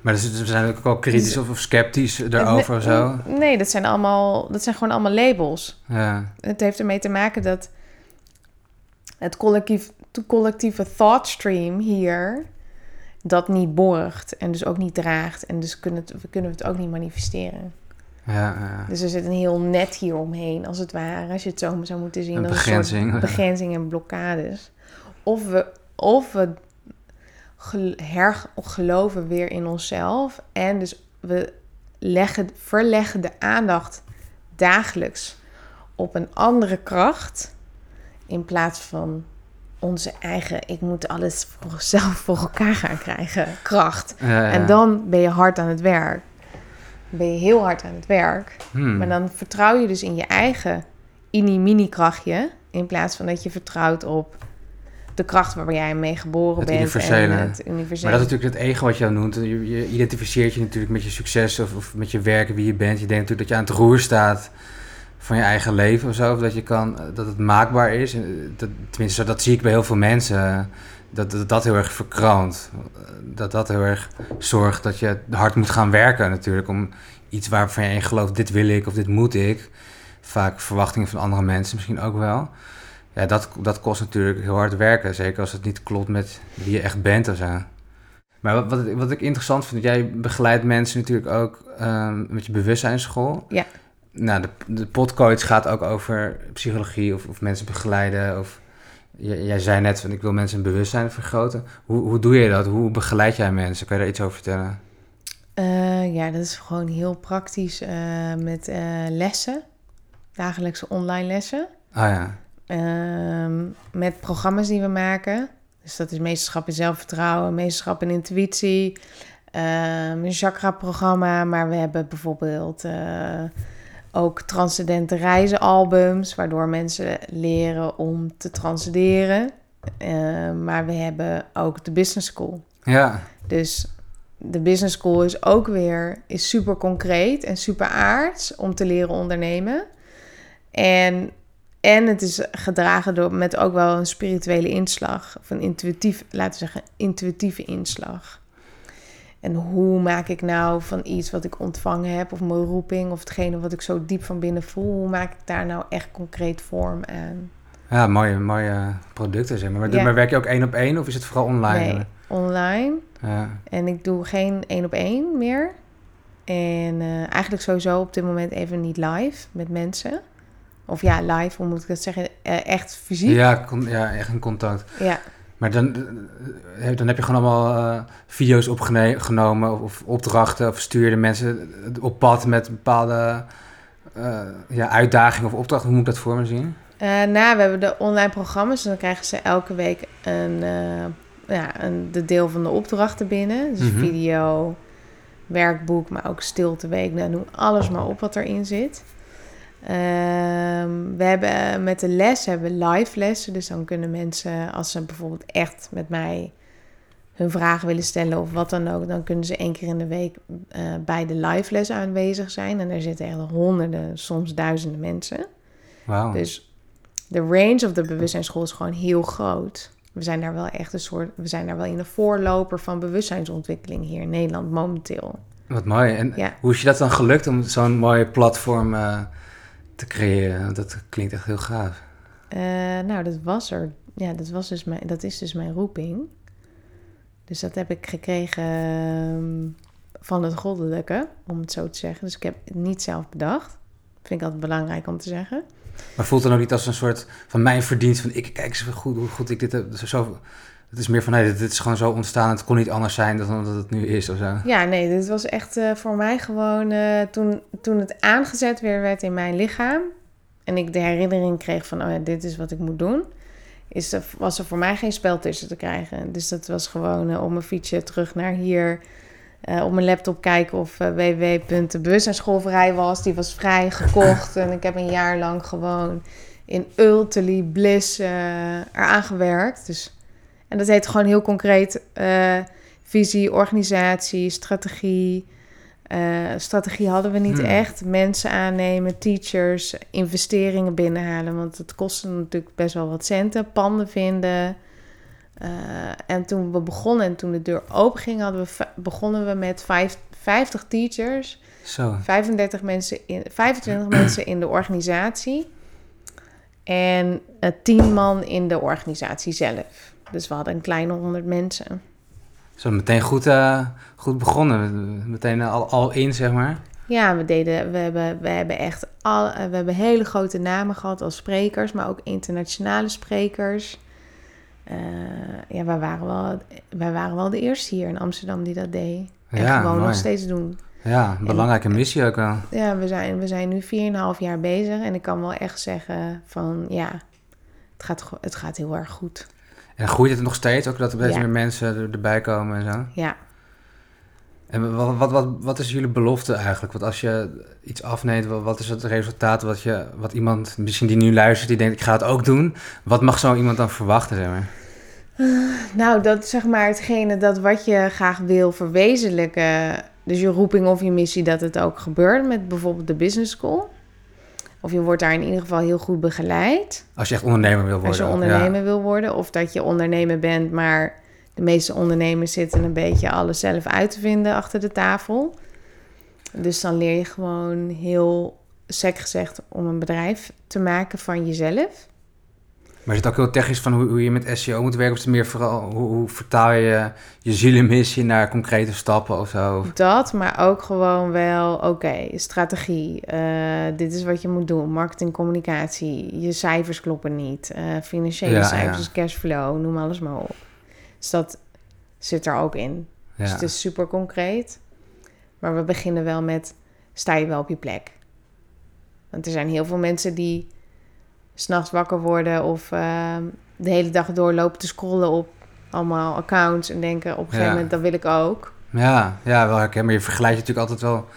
Maar dus, we zijn ook wel kritisch Dus- of, of sceptisch erover of zo. Nee, dat zijn, allemaal, dat zijn gewoon allemaal labels. Ja. Het heeft ermee te maken dat het collectief, collectieve thought stream hier dat niet borgt en dus ook niet draagt. En dus kunnen het, we kunnen het ook niet manifesteren. Ja, ja. Dus er zit een heel net hier omheen, als het ware. Als je het zo zou moeten zien. Een begrenzing. soort begrenzing en blokkades. Of we, of we gel- hergeloven weer in onszelf. En dus we leggen, verleggen de aandacht dagelijks op een andere kracht. In plaats van onze eigen, ik moet alles voor zelf voor elkaar gaan krijgen, kracht. Ja, ja. En dan ben je hard aan het werk. Dan ben je heel hard aan het werk. Hmm. Maar dan vertrouw je dus in je eigen mini-mini-krachtje. In plaats van dat je vertrouwt op de kracht waar jij mee geboren Het bent. universele. En het universele. Maar dat is natuurlijk het ego wat je noemt. Je, je identificeert je natuurlijk met je succes of, of met je werk, wie je bent. Je denkt natuurlijk dat je aan het roer staat van je eigen leven of zo. Dat, je kan, dat het maakbaar is. Eh, Dat, tenminste, dat zie ik bij heel veel mensen. eh, Dat dat, heel erg verkroont. Eh, Dat dat heel erg zorgt dat je hard moet gaan werken natuurlijk. Om iets waarvan je in gelooft, dit wil ik of dit moet ik. Vaak verwachtingen van andere mensen misschien ook wel. Ja, dat, dat kost natuurlijk heel hard werken. Zeker als het niet klopt met wie je echt bent of zo. Maar wat, wat, wat ik interessant vind, jij begeleidt mensen natuurlijk ook ehm, met je bewustzijnsschool. Ja. Nou, de, de podcoach gaat ook over psychologie of, of mensen begeleiden. Of, jij zei net van ik wil mensen hun bewustzijn vergroten. Hoe, hoe doe je dat? Hoe begeleid jij mensen? Kan je daar iets over vertellen? Eh, ja, dat is gewoon heel praktisch eh, met eh, lessen. Dagelijkse online lessen. Ah ja. Ehm, met programma's die we maken. Dus dat is meesterschap in zelfvertrouwen, meesterschap in intuïtie. ehm, een chakra-programma, maar we hebben bijvoorbeeld ook transcendente reizenalbums, waardoor mensen leren om te transcenderen. Ehm, maar we hebben ook de business school. Ja, Dus de business school is ook weer is super concreet en super aards om te leren ondernemen. En, en het is gedragen door met ook wel een spirituele inslag. Of een intuïtief, laten we zeggen, intuïtieve inslag. En hoe maak ik nou van iets wat ik ontvangen heb, of mijn roeping, of hetgene wat ik zo diep van binnen voel, hoe maak ik daar nou echt concreet vorm aan? ja mooie, mooie producten zeg maar. Maar, Ja. maar werk je ook één op één of is het vooral online? Nee, online. Ja. En ik doe geen één op één meer. En eh, eigenlijk sowieso op dit moment even niet live met mensen. Of ja, live, hoe moet ik dat zeggen? Eh, echt fysiek. Ja, ja, echt een contact. Ja. Maar dan, eh, dan heb je gewoon allemaal eh, video's opgenomen of, of opdrachten of stuur je de mensen op pad met bepaalde eh, ja, uitdagingen of opdrachten. Hoe moet ik dat voor me zien? Eh, nou, we hebben de online programma's. Dus dan krijgen ze elke week een, eh, ja, een, de deel van de opdrachten binnen. Dus Mhm. video, werkboek, maar ook stilteweek. Nou, noem alles maar op wat erin zit. Ehm, we hebben met de les hebben we live lessen. Dus dan kunnen mensen, als ze bijvoorbeeld echt met mij hun vragen willen stellen of wat dan ook, dan kunnen ze één keer in de week eh, bij de live les aanwezig zijn. En daar zitten echt honderden, soms duizenden mensen. Wauw. Dus de range of de bewustzijnsschool is gewoon heel groot. We zijn daar wel echt een soort, we zijn daar wel in de voorloper van bewustzijnsontwikkeling hier in Nederland momenteel. Wat mooi. En Ja. hoe is je dat dan gelukt om zo'n mooie platform eh, te creëren? Dat klinkt echt heel gaaf. Eh, nou, dat was er. Ja, dat, was dus mijn, dat is dus mijn roeping. Dus dat heb ik gekregen ehm, van het goddelijke, om het zo te zeggen. Dus ik heb het niet zelf bedacht. Vind ik altijd belangrijk om te zeggen. Maar voelt het dan ook niet als een soort van mijn verdienst? Van ik kijk eens hoe goed, hoe goed ik dit heb. Zo, het is meer van nee, dit, is gewoon zo ontstaan. Het kon niet anders zijn dan dat het nu is of zo. Ja, nee, dit was echt eh, voor mij gewoon eh, toen, toen het aangezet weer werd in mijn lichaam. En ik de herinnering kreeg van, oh ja, dit is wat ik moet doen. Is er, was er voor mij geen spel tussen te krijgen. Dus dat was gewoon eh, op mijn fietsje terug naar hier. op mijn laptop kijken of uh, www.bewustzijnsschool vrij was. Die was vrij gekocht. en ik heb een jaar lang gewoon in ultimately bliss eraan gewerkt. Dus, en dat heet gewoon heel concreet... eh, visie, organisatie, strategie. Eh, strategie hadden we niet Hmm. echt. Mensen aannemen, teachers, investeringen binnenhalen. Want het kostte natuurlijk best wel wat centen. Panden vinden. Eh, en toen we begonnen en toen de deur open ging, hadden we, begonnen we met vijf, 50 teachers. Zo. 35 mensen in, 25 mensen in de organisatie. En eh, 10 man in de organisatie zelf. Dus we hadden een kleine 100 mensen. Zo meteen goed, eh, goed begonnen. Meteen al, al in, zeg maar. Ja, we, deden, we, hebben, we hebben echt al, we hebben hele grote namen gehad als sprekers, maar ook internationale sprekers. Uh, ja, wij waren, wel, wij waren wel de eerste hier in Amsterdam die dat deed. En Ja, gewoon mooi. nog steeds doen. Ja, een belangrijke missie ook wel. Ja, we zijn, we zijn nu 4,5 jaar bezig en ik kan wel echt zeggen van ja, het gaat, het gaat heel erg goed. En groeit het nog steeds, ook dat er steeds Ja. meer mensen er- erbij komen en zo? Ja, En wat, wat, wat, wat is jullie belofte eigenlijk? Want als je iets afneemt, wat, wat is het resultaat wat, je, wat iemand, misschien die nu luistert, die denkt ik ga het ook doen. Wat mag zo iemand dan verwachten, zeg maar? nou dat zeg maar hetgene dat wat je graag wil verwezenlijken, dus je roeping of je missie, dat het ook gebeurt met bijvoorbeeld de business school. Of je wordt daar in ieder geval heel goed begeleid. Als je echt ondernemer wil worden. Als je ondernemer wil worden. Of dat je ondernemer bent, maar de meeste ondernemers zitten een beetje alles zelf uit te vinden achter de tafel. Dus dan leer je gewoon heel sec gezegd om een bedrijf te maken van jezelf. Maar is het ook heel technisch van hoe, hoe je met SEO moet werken? Of is het meer vooral hoe, hoe vertaal je je zielenmissie naar concrete stappen of zo? Dat, maar ook gewoon wel, oké, strategie. eh, dit is wat je moet doen. Marketing, communicatie. Je cijfers kloppen niet. eh, financiële Ja, cijfers, ja. cashflow, noem alles maar op. Dus dat zit er ook in. Dus het is super concreet. Maar we beginnen wel met, sta je wel op je plek? Want er zijn heel veel mensen die s'nachts wakker worden... of eh, de hele dag doorlopen te scrollen op allemaal accounts... en denken op een gegeven Ja. moment, dat wil ik ook. Ja, ja, wel herken. Maar je vergelijkt je natuurlijk altijd wel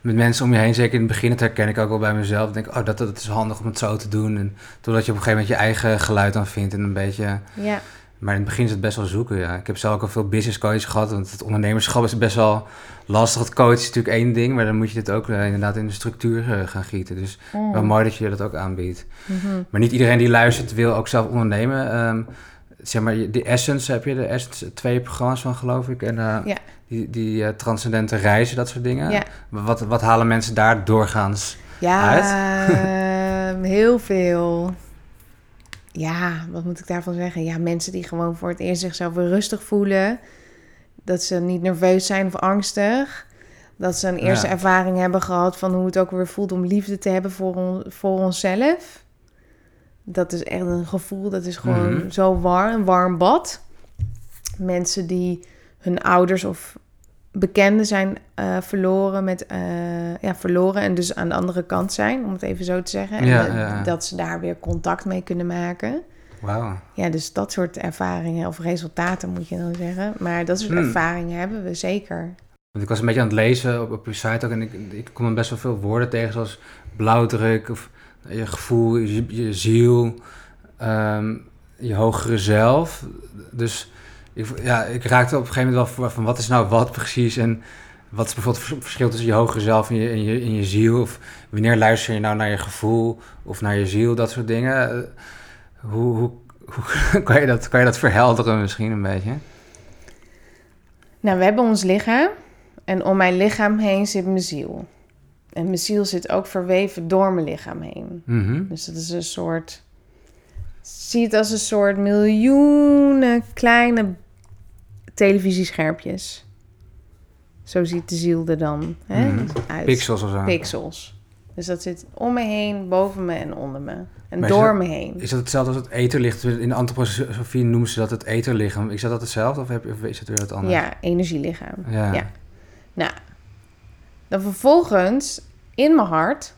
met mensen om je heen. Zeker in het begin, dat herken ik ook wel bij mezelf. Ik denk, oh, dat, dat is handig om het zo te doen. En totdat je op een gegeven moment je eigen geluid dan vindt en een beetje... Ja, Maar in het begin is het best wel zoeken, ja. Ik heb zelf ook al veel business coaches gehad, want het ondernemerschap is best wel lastig. Het coachen is natuurlijk één ding, maar dan moet je het ook eh, inderdaad in de structuur eh, gaan gieten. Dus Mm. wel mooi dat je dat ook aanbiedt. Mhm. Maar niet iedereen die luistert wil ook zelf ondernemen. Ehm, zeg maar, de Essence heb je, de Essence twee programma's van geloof ik. En eh, Ja. die, die transcendente reizen, dat soort dingen. Ja. Wat, wat halen mensen daar doorgaans? Ja, Uit? ehm, heel veel. Ja, wat moet ik daarvan zeggen? Ja, mensen die gewoon voor het eerst zichzelf weer rustig voelen. Dat ze niet nerveus zijn of angstig. Dat ze een eerste Ja. ervaring hebben gehad van hoe het ook weer voelt om liefde te hebben voor, on- voor onszelf. Dat is echt een gevoel, dat is gewoon Mhm. zo warm, een warm bad. Mensen die hun ouders of bekenden zijn eh, verloren, met, eh, ja, verloren en dus aan de andere kant zijn, om het even zo te zeggen. En Ja, dat- ja, ja. dat ze daar weer contact mee kunnen maken. Wauw. Ja, dus dat soort ervaringen, of resultaten moet je dan zeggen. Maar dat soort Hmm. ervaringen hebben we zeker. Want ik was een beetje aan het lezen op, op je site ook en ik, ik kom er best wel veel woorden tegen, zoals blauwdruk of je gevoel, je, je ziel, ehm, je hogere zelf. Dus ik, ja, ik raakte op een gegeven moment wel van wat is nou wat precies en wat is bijvoorbeeld het verschil tussen je hogere zelf en je, en je, en je ziel? Of wanneer luister je nou naar je gevoel of naar je ziel, dat soort dingen. Eh, Hoe, hoe, hoe kan, je dat, kan je dat verhelderen misschien een beetje? Nou, we hebben ons lichaam. En om mijn lichaam heen zit mijn ziel. En mijn ziel zit ook verweven door mijn lichaam heen. Mhm. Dus dat is een soort. Zie het als een soort miljoenen kleine televisieschermpjes. Zo ziet de ziel er dan hè, Mhm. uit. Pixels of zo. Pixels. Dus dat zit om me heen, boven me en onder me. En Maar door dat- me heen. Is dat hetzelfde als het etherlicht? In de antroposofie noemen ze dat het etherlichaam. Is dat hetzelfde of, heb, of is het weer wat anders? Ja, energielichaam. Ja. Ja. Nou, dan vervolgens in mijn hart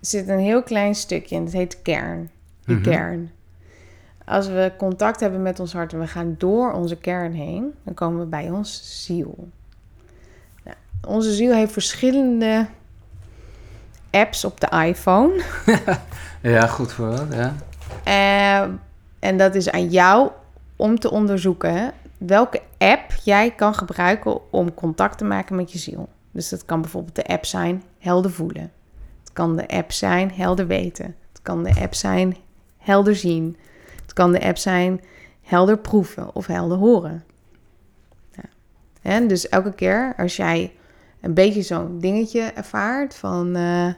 zit een heel klein stukje en dat heet kern. Die Mhm. kern. Als we contact hebben met ons hart en we gaan door onze kern heen, dan komen we bij ons ziel. Nou, onze ziel heeft verschillende apps op de iPhone. Ja, goed voorbeeld. Ja. Eh, en dat is aan jou om te onderzoeken welke app jij kan gebruiken om contact te maken met je ziel. Dus dat kan bijvoorbeeld de app zijn helder voelen. Het kan de app zijn helder weten. Het kan de app zijn helder zien. Kan de app zijn helder proeven of helder horen. Ja. En dus elke keer als jij een beetje zo'n dingetje ervaart van... eh,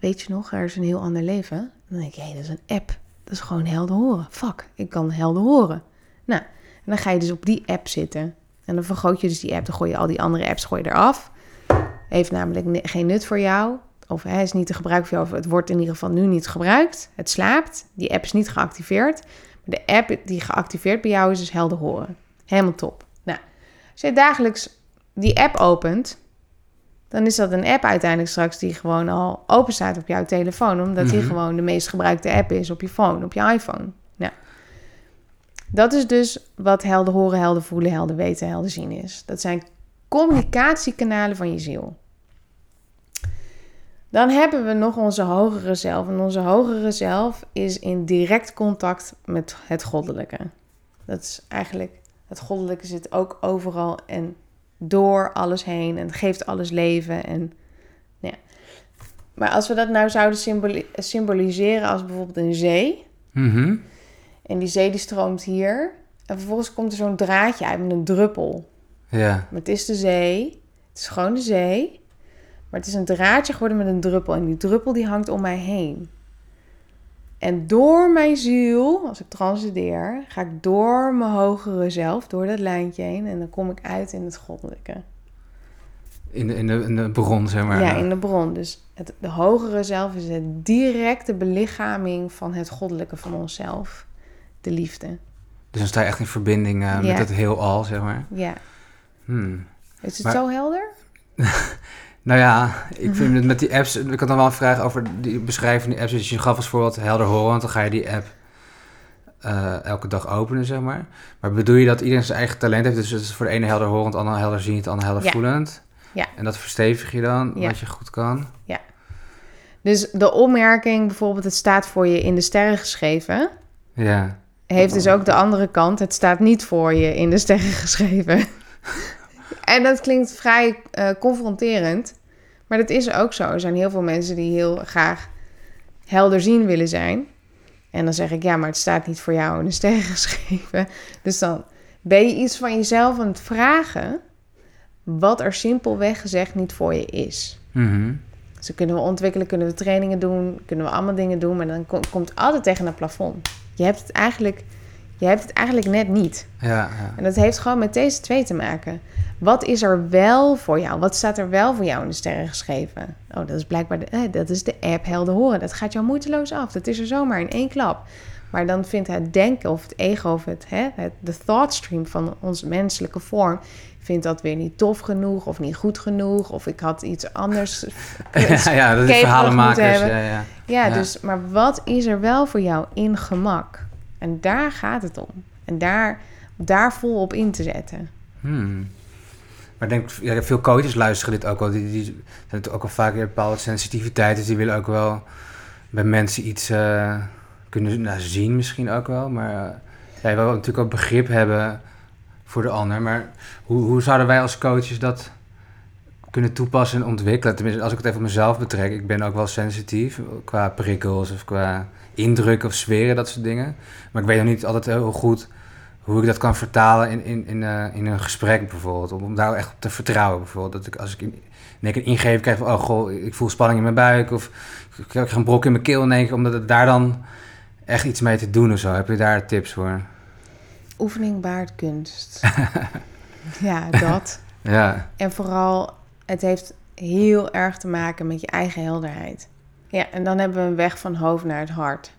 weet je nog, er is een heel ander leven. Dan denk je, hé, dat is een app. Dat is gewoon helder horen. Fuck, ik kan helder horen. Nou, en dan ga je dus op die app zitten. En dan vergroot je dus die app. Dan gooi je al die andere apps gooi je eraf. heeft namelijk geen nut voor jou. Of hij is niet te gebruiken voor jou. Of het wordt in ieder geval nu niet gebruikt. Het slaapt. Die app is niet geactiveerd. Maar de app die geactiveerd bij jou is, is helder horen. Helemaal top. Nou, als je dagelijks die app opent, dan is dat een app uiteindelijk straks die gewoon al open staat op jouw telefoon. Omdat die Mhm. gewoon de meest gebruikte app is op je phone, op je iPhone. Nou, dat is dus wat helder horen, helder voelen, helder weten, helder zien is. Dat zijn communicatiekanalen van je ziel. Dan hebben we nog onze hogere zelf. En onze hogere zelf is in direct contact met het goddelijke. Dat is eigenlijk, het goddelijke zit ook overal en door alles heen en geeft alles leven. En, ja. Maar als we dat nou zouden symboli- symboliseren als bijvoorbeeld een zee. Mhm. En die zee die stroomt hier. En vervolgens komt er zo'n draadje uit met een druppel. Ja. Maar het is de zee. Het is gewoon de zee. Maar het is een draadje geworden met een druppel. En die druppel die hangt om mij heen. En door mijn ziel, als ik transcendeer, ga ik door mijn hogere zelf, door dat lijntje heen. En dan kom ik uit in het goddelijke. In de, in, de, in de bron, zeg maar. Ja, in de bron. Dus het, de hogere zelf is de directe belichaming van het goddelijke van onszelf. De liefde. Dus dan sta je echt in verbinding eh, Ja. met het heelal, zeg maar. Ja. Hmm. Is het Maar- zo helder? Nou ja, ik vind het met die apps... Ik had dan wel een vraag over die beschrijvende apps. Dus je gaf als voorbeeld helder horen, want dan ga je die app eh, elke dag openen, zeg maar. Maar bedoel je dat iedereen zijn eigen talent heeft? Dus het is voor de ene helder horend, de ander helder ziend, de ander helder Ja. voelend? Ja. En dat verstevig je dan, Ja. wat je goed kan? Dus de opmerking, bijvoorbeeld, het staat voor je in de sterren geschreven, Ja. heeft dus ook de andere kant. Het staat niet voor je in de sterren geschreven. en dat klinkt vrij eh, confronterend, maar dat is ook zo. Er zijn heel veel mensen die heel graag helder zien willen zijn. En dan zeg ik, ja, maar het staat niet voor jou in de sterren geschreven. Dus dan ben je iets van jezelf aan het vragen, wat er simpelweg gezegd niet voor je is. Mhm. Dus dan kunnen we ontwikkelen, kunnen we trainingen doen, kunnen we allemaal dingen doen, maar dan ko- komt altijd tegen een plafond. Je hebt het eigenlijk, je hebt het eigenlijk net niet. Ja, ja. En dat heeft gewoon met deze twee te maken. Wat is er wel voor jou? Wat staat er wel voor jou in de sterren geschreven? Oh, dat is blijkbaar de, eh, dat is de app helder horen. Dat gaat jou moeiteloos af. Dat is er zomaar in één klap. Maar dan vindt het denken of het ego of het, hè, het de thought stream van onze menselijke vorm vindt dat weer niet tof genoeg of niet goed genoeg of ik had iets anders ja, ja, dat is verhalenmakers. Ja, ja. ja, Ja. dus, maar wat is er wel voor jou in gemak? En daar gaat het om. En daar, daar vol op in te zetten. Hmm. Maar denk, ja, veel coaches luisteren dit ook wel. Die, die zijn natuurlijk ook wel vaak weer bepaalde sensitiviteit. Dus die willen ook wel bij mensen iets eh, kunnen nou, zien misschien ook wel. Maar eh, ja, je wil natuurlijk ook begrip hebben voor de ander. Maar hoe, hoe zouden wij als coaches dat kunnen toepassen en ontwikkelen? Tenminste, als ik het even op mezelf betrek. Ik ben ook wel sensitief qua prikkels of qua indruk of sferen, dat soort dingen. Maar ik weet nog niet altijd heel goed hoe ik dat kan vertalen in, in, in, eh, in een gesprek bijvoorbeeld. Om, om daar echt op te vertrouwen bijvoorbeeld. Dat ik als ik in, in een ingeving krijg van... oh goh, ik voel spanning in mijn buik... of ik krijg een brok in mijn keel in één keer... omdat het daar dan echt iets mee te doen of zo. Heb je daar tips voor? Oefening baart kunst. ja, dat. Ja, En vooral, het heeft heel erg te maken met je eigen helderheid. Ja, en dan hebben we een weg van hoofd naar het hart.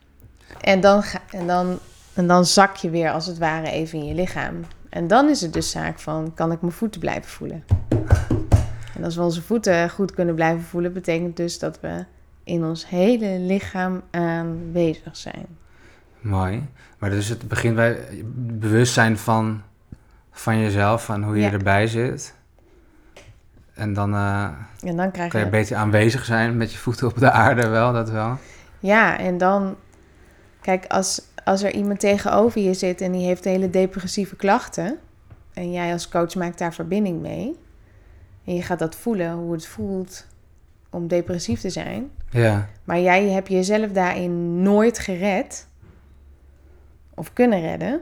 En dan, ga, en dan, en dan zak je weer als het ware even in je lichaam. En dan is het dus zaak van, kan ik mijn voeten blijven voelen? En als we onze voeten goed kunnen blijven voelen, betekent dus dat we in ons hele lichaam aanwezig zijn. mooi. Maar dus het begint bij bewustzijn van, van jezelf... van hoe je Ja. erbij zit. En dan eh, En dan krijg kan je je... beter aanwezig zijn... met je voeten op de aarde wel, dat wel. Ja, en dan... Kijk, als, als er iemand tegenover je zit en die heeft hele depressieve klachten... en jij als coach maakt daar verbinding mee... en je gaat dat voelen, hoe het voelt om depressief te zijn... Ja, maar jij hebt jezelf daarin nooit gered... of kunnen redden...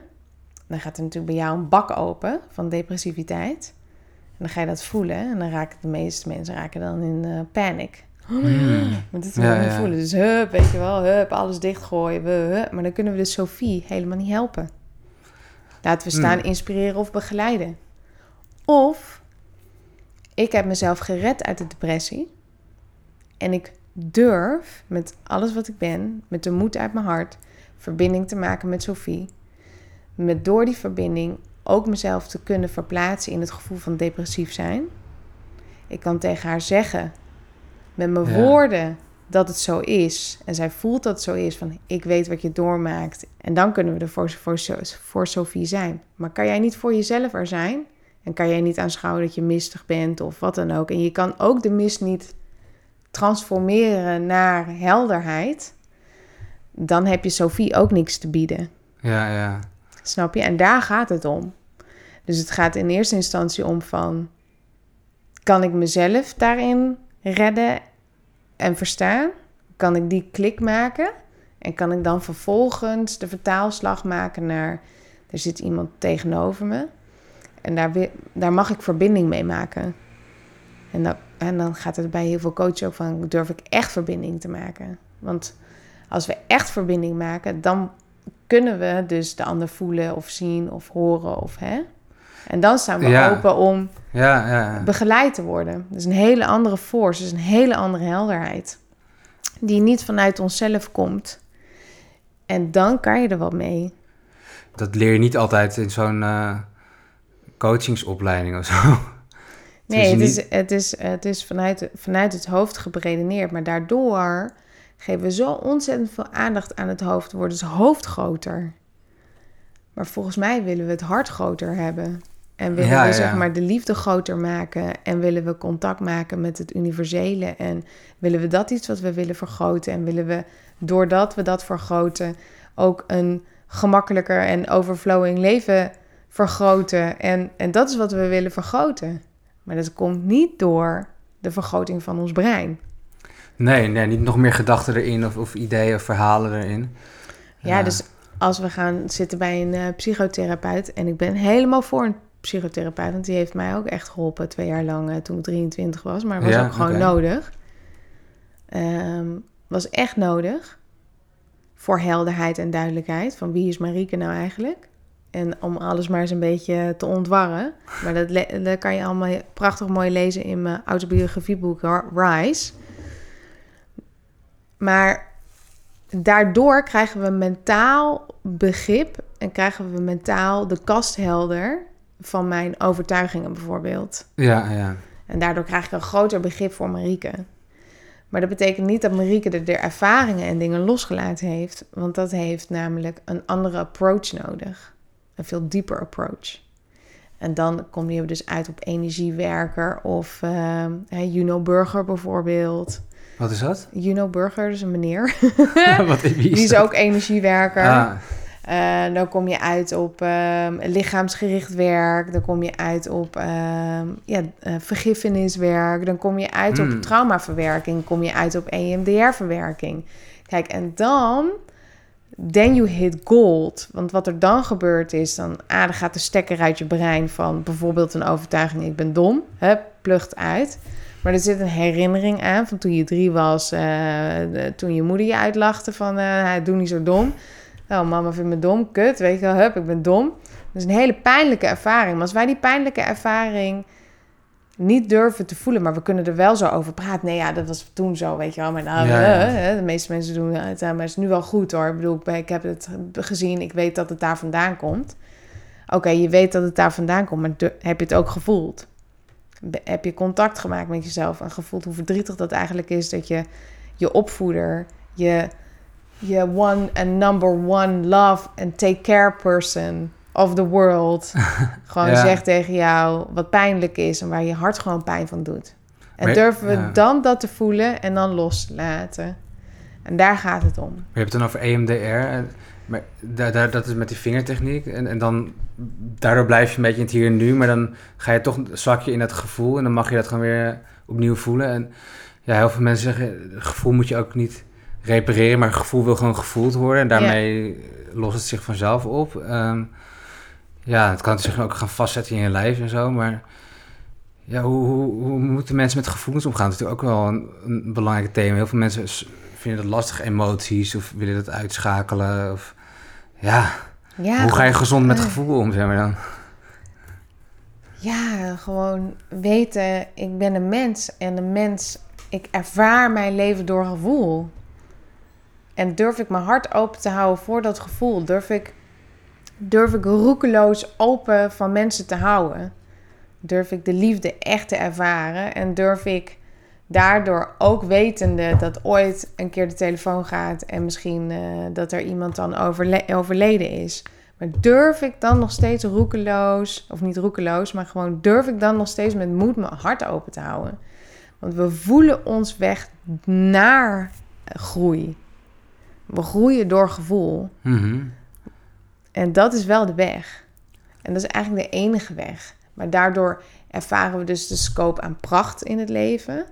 dan gaat er natuurlijk bij jou een bak open van depressiviteit... En dan ga je dat voelen en dan raken de meeste mensen raken dan in eh, panic. My god, maar dit Ja, wil ik niet ja. voelen. Dus hup, weet je wel, hup, alles dichtgooien. we, hup. Maar dan kunnen we dus Sophie helemaal niet helpen. Laten we staan Hmm. inspireren of begeleiden. Of ik heb mezelf gered uit de depressie. En ik durf met alles wat ik ben, met de moed uit mijn hart, verbinding te maken met Sophie. Met door die verbinding ook mezelf te kunnen verplaatsen in het gevoel van depressief zijn. Ik kan tegen haar zeggen, met mijn Ja. woorden, dat het zo is. En zij voelt dat het zo is, van ik weet wat je doormaakt. En dan kunnen we er voor, voor, voor Sophie zijn. Maar kan jij niet voor jezelf er zijn? En kan jij niet aanschouwen dat je mistig bent of wat dan ook? En je kan ook de mist niet transformeren naar helderheid. Dan heb je Sophie ook niks te bieden. Ja, ja. Snap je? En daar gaat het om. Dus het gaat in eerste instantie om van... Kan ik mezelf daarin redden en verstaan? Kan ik die klik maken? En kan ik dan vervolgens de vertaalslag maken naar... Er zit iemand tegenover me. En daar, daar mag ik verbinding mee maken. En dan, en dan gaat het bij heel veel coaches ook van... Durf ik echt verbinding te maken? Want als we echt verbinding maken... dan kunnen we dus de ander voelen of zien of horen of hè. En dan staan we Ja. open om Ja, ja. begeleid te worden. Dus een hele andere force, dus een hele andere helderheid. Die niet vanuit onszelf komt. En dan kan je er wat mee. Dat leer je niet altijd in zo'n eh, coachingsopleiding of zo. Nee, je het is, het is, het is vanuit, vanuit het hoofd geberedeneerd. Maar daardoor geven we zo ontzettend veel aandacht aan het hoofd. Wordt het hoofd groter. Maar volgens mij willen we het hart groter hebben. En willen Ja, we ja. zeg maar de liefde groter maken. En willen we contact maken met het universele. En willen we dat iets wat we willen vergroten. En willen we, doordat we dat vergroten, ook een gemakkelijker en overflowing leven vergroten. En, en dat is wat we willen vergroten. Maar dat komt niet door de vergroting van ons brein. Nee, nee, niet nog meer gedachten erin of, of ideeën of verhalen erin. Ja, dus als we gaan zitten bij een eh, psychotherapeut... en ik ben helemaal voor een psychotherapeut... want die heeft mij ook echt geholpen twee jaar lang eh, toen ik 23 was. Maar het was Ja, ook gewoon nodig. Ehm, was echt nodig voor helderheid en duidelijkheid... van wie is Marieke nou eigenlijk... En om alles maar eens een beetje te ontwarren. Maar dat, dat kan je allemaal prachtig mooi lezen in mijn autobiografieboek Ri- Rise. Maar daardoor krijgen we mentaal begrip en krijgen we mentaal de kast helder van mijn overtuigingen bijvoorbeeld. Ja, ja. En daardoor krijg ik een groter begrip voor Marieke. Maar dat betekent niet dat Marieke de, de ervaringen en dingen losgelaten heeft. Want dat heeft namelijk een andere approach nodig. Een veel dieper approach. En dan kom je dus uit op energiewerker of eh, hè, Juno Burger bijvoorbeeld. Wat is dat? Juno Burger is een meneer. Wat, Die is dat? ook energiewerker. Ah, Eh, dan kom je uit op ehm, lichaamsgericht werk. Dan kom je uit op ehm, ja, eh, vergiffeniswerk. Dan kom je uit Hmm. op traumaverwerking. Kom je uit op EMDR-verwerking. Kijk, en dan... Then you hit gold. Want wat er dan gebeurt is... dan, ah, dan gaat de stekker uit je brein van bijvoorbeeld een overtuiging... ik ben dom. Hup, plucht uit. Maar er zit een herinnering aan van toen je drie was... eh, toen je moeder je uitlachte van... eh, doe niet zo dom. Oh, mama vindt me dom, kut, weet je wel, hup, ik ben dom. Dat is een hele pijnlijke ervaring. Maar als wij die pijnlijke ervaring niet durven te voelen, maar we kunnen er wel zo over praten. Nee, ja, dat was toen zo, weet je wel. Maar nou, Ja, ja. eh, de meeste mensen doen het, maar het is nu wel goed hoor. Ik bedoel, ik heb het gezien, ik weet dat het daar vandaan komt. Oké, je weet dat het daar vandaan komt, maar heb je het ook gevoeld? Heb je contact gemaakt met jezelf en gevoeld hoe verdrietig dat eigenlijk is dat je je opvoeder, je je one and number one love and take care person of the world gewoon Ja. zegt tegen jou wat pijnlijk is en waar je hart gewoon pijn van doet. En durven we ja. dan dat te voelen en dan los te laten. En daar gaat het om. je hebt het dan over EMDR. Maar daar, daar, dat is met die vingertechniek. En, en dan, daardoor blijf je een beetje in het hier en nu. Maar dan ga je toch, zak je in dat gevoel. En dan mag je dat gewoon weer opnieuw voelen. En ja, heel veel mensen zeggen, gevoel moet je ook niet repareren. Maar het gevoel wil gewoon gevoeld worden. En daarmee lost het zich vanzelf op. Ehm, ja, het kan zich ook gaan vastzetten in je lijf en zo. Maar ja, hoe, hoe, hoe moeten mensen met gevoelens omgaan? Dat is natuurlijk ook wel een, een belangrijk thema. Heel veel mensen vinden het lastig, emoties, of willen dat uitschakelen. Of, ja, Ja, hoe ga je gezond met eh. gevoel om, zeg maar dan? Ja, gewoon weten, ik ben een mens en een mens, ik ervaar mijn leven door gevoel. En durf ik mijn hart open te houden voor dat gevoel? Durf ik, durf ik roekeloos open van mensen te houden? Durf ik de liefde echt te ervaren? En durf ik daardoor ook wetende dat ooit een keer de telefoon gaat en misschien uh, dat er iemand dan overle overleden is. Maar durf ik dan nog steeds roekeloos, of niet roekeloos, maar gewoon durf ik dan nog steeds met moed mijn hart open te houden? Want we voelen ons weg naar groei. We groeien door gevoel. Mm En dat is wel de weg. En dat is eigenlijk de enige weg. Maar daardoor ervaren we dus de scope aan pracht in het leven.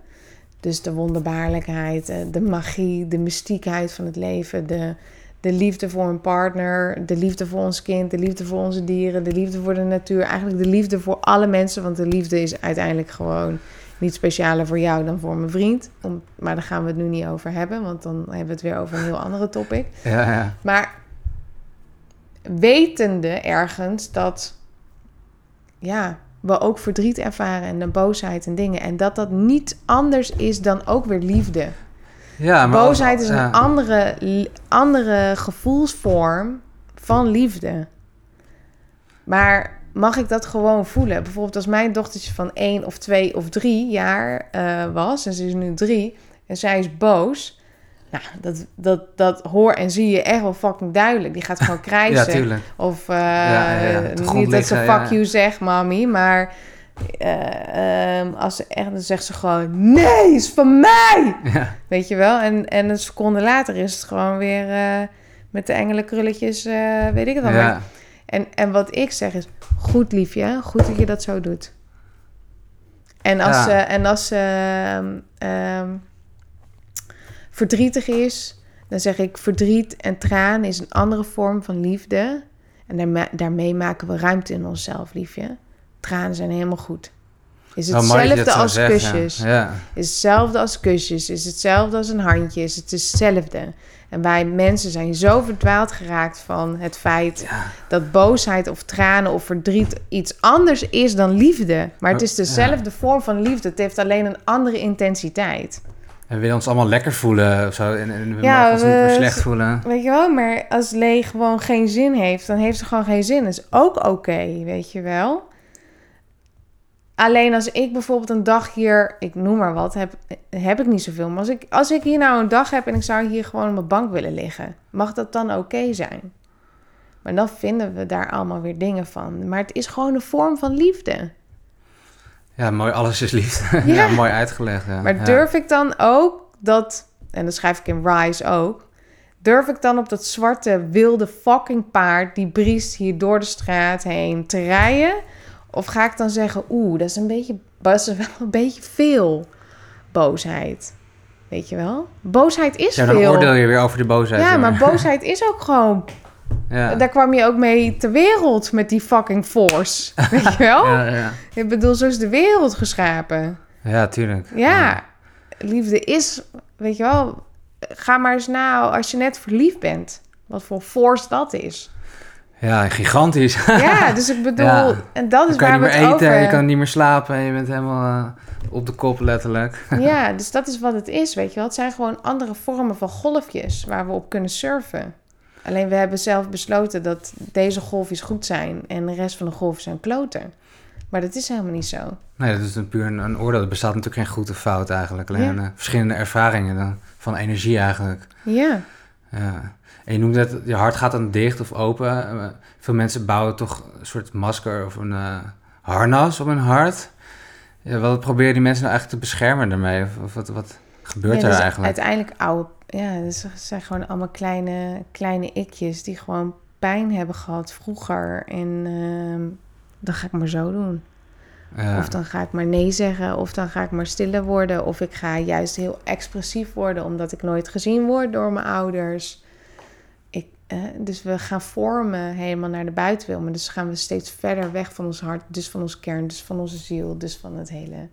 Dus de wonderbaarlijkheid, eh, de magie, de mystiekheid van het leven, de, de liefde voor een partner, de liefde voor ons kind, de liefde voor onze dieren, de liefde voor de natuur. Eigenlijk de liefde voor alle mensen, want de liefde is uiteindelijk gewoon niet specialer voor jou dan voor mijn vriend. Om, maar daar gaan we het nu niet over hebben, want dan hebben we het weer over een heel andere topic. Ja, ja. Maar wetende ergens dat ja, we ook verdriet ervaren en de boosheid en dingen. En dat dat niet anders is dan ook weer liefde. Ja, maar Boosheid is een andere, andere gevoelsvorm van liefde. Maar mag ik dat gewoon voelen? Bijvoorbeeld als mijn dochtertje van één of twee of drie jaar eh, was... en ze is nu drie en zij is boos... Nou, dat, dat, dat hoor en zie je echt wel fucking duidelijk. Die gaat gewoon krijsen. of uh, Ja, ja, grond niet dat ze fuck you zegt, mami. Maar eh, ehm, als ze echt, dan zegt ze gewoon... Nee, is van mij! Ja. Weet je wel? En, en een seconde later is het gewoon weer eh, met de engelenkrulletjes, eh, weet ik het allemaal. Ja. En, en wat ik zeg is, goed liefje, goed dat je dat zo doet. En als Ja. ze, en als ze ehm, ehm, verdrietig is, dan zeg ik verdriet en traan is een andere vorm van liefde. En daarmee, daarmee maken we ruimte in onszelf, liefje. Tranen zijn helemaal goed. Is je hetzelfde als kusjes. Ja. Is hetzelfde als kusjes. Is hetzelfde als een handje. Is het hetzelfde. En wij mensen zijn zo verdwaald geraakt van het feit Ja. dat boosheid of tranen of verdriet iets anders is dan liefde. Maar het is Ja. dezelfde vorm van liefde. Het heeft alleen een andere intensiteit. En we willen ons allemaal lekker voelen of zo. En, en we Ja, mogen ons niet meer slecht voelen. Weet je wel, maar als Lee gewoon geen zin heeft, dan heeft ze gewoon geen zin. Dat is ook oké, weet je wel. Alleen als ik bijvoorbeeld een dag hier, ik noem maar wat, heb, heb ik niet zoveel. Maar als ik, als ik hier nou een dag heb en ik zou hier gewoon op mijn bank willen liggen, mag dat dan oké zijn? Maar dan vinden we daar allemaal weer dingen van. Maar het is gewoon een vorm van liefde. Ja, mooi. Alles is liefde. Ja, Ja. mooi uitgelegd. Ja. Maar durf ik dan ook dat, en dat schrijf ik in Rise ook, durf ik dan op dat zwarte wilde fucking paard die briest hier door de straat heen te rijden? Of ga ik dan zeggen, oeh, dat is een beetje, dat is wel een beetje veel boosheid. Weet je wel? Boosheid is Ja, dan veel. oordeel je weer over de boosheid. ja, maar boosheid is ook gewoon. Ja. Daar kwam je ook mee ter wereld met die fucking force. Weet je wel? Ja, ja. Ik bedoel, zo is de wereld geschapen. ja, tuurlijk. Ja, liefde is, weet je wel, ga maar eens na als je net verliefd bent. Wat voor force dat is. Ja, gigantisch. Ja, dus ik bedoel, en dat is kan je waar niet we meer het eten, over je kan niet meer slapen en je bent helemaal eh, op de kop letterlijk. Ja, dus dat is wat het is, weet je wel. Het zijn gewoon andere vormen van golfjes waar we op kunnen surfen. Alleen we hebben zelf besloten dat deze golfjes goed zijn en de rest van de golven zijn kloten. Maar dat is helemaal niet zo. Nee, dat is een puur een, een oordeel. Er bestaat natuurlijk geen goed of fout eigenlijk. Alleen Ja. eh, verschillende ervaringen dan, van energie eigenlijk. Ja, Ja. En je noemde het, je hart gaat dan dicht of open. Eh, veel mensen bouwen toch een soort masker of een eh, harnas op hun hart. Ja, wat proberen die mensen nou eigenlijk te beschermen daarmee? Of, of wat, wat gebeurt er eigenlijk? Uiteindelijk oude, ja, dus het zijn gewoon allemaal kleine, kleine ikjes die gewoon pijn hebben gehad vroeger. En ehm, dan ga ik maar zo doen. Ja. Of dan ga ik maar nee zeggen, of dan ga ik maar stiller worden. Of ik ga juist heel expressief worden, omdat ik nooit gezien word door mijn ouders. Ik, eh, dus we gaan vormen helemaal naar de buitenwereld. Maar dus gaan we steeds verder weg van ons hart, dus van ons kern, dus van onze ziel, dus van het hele.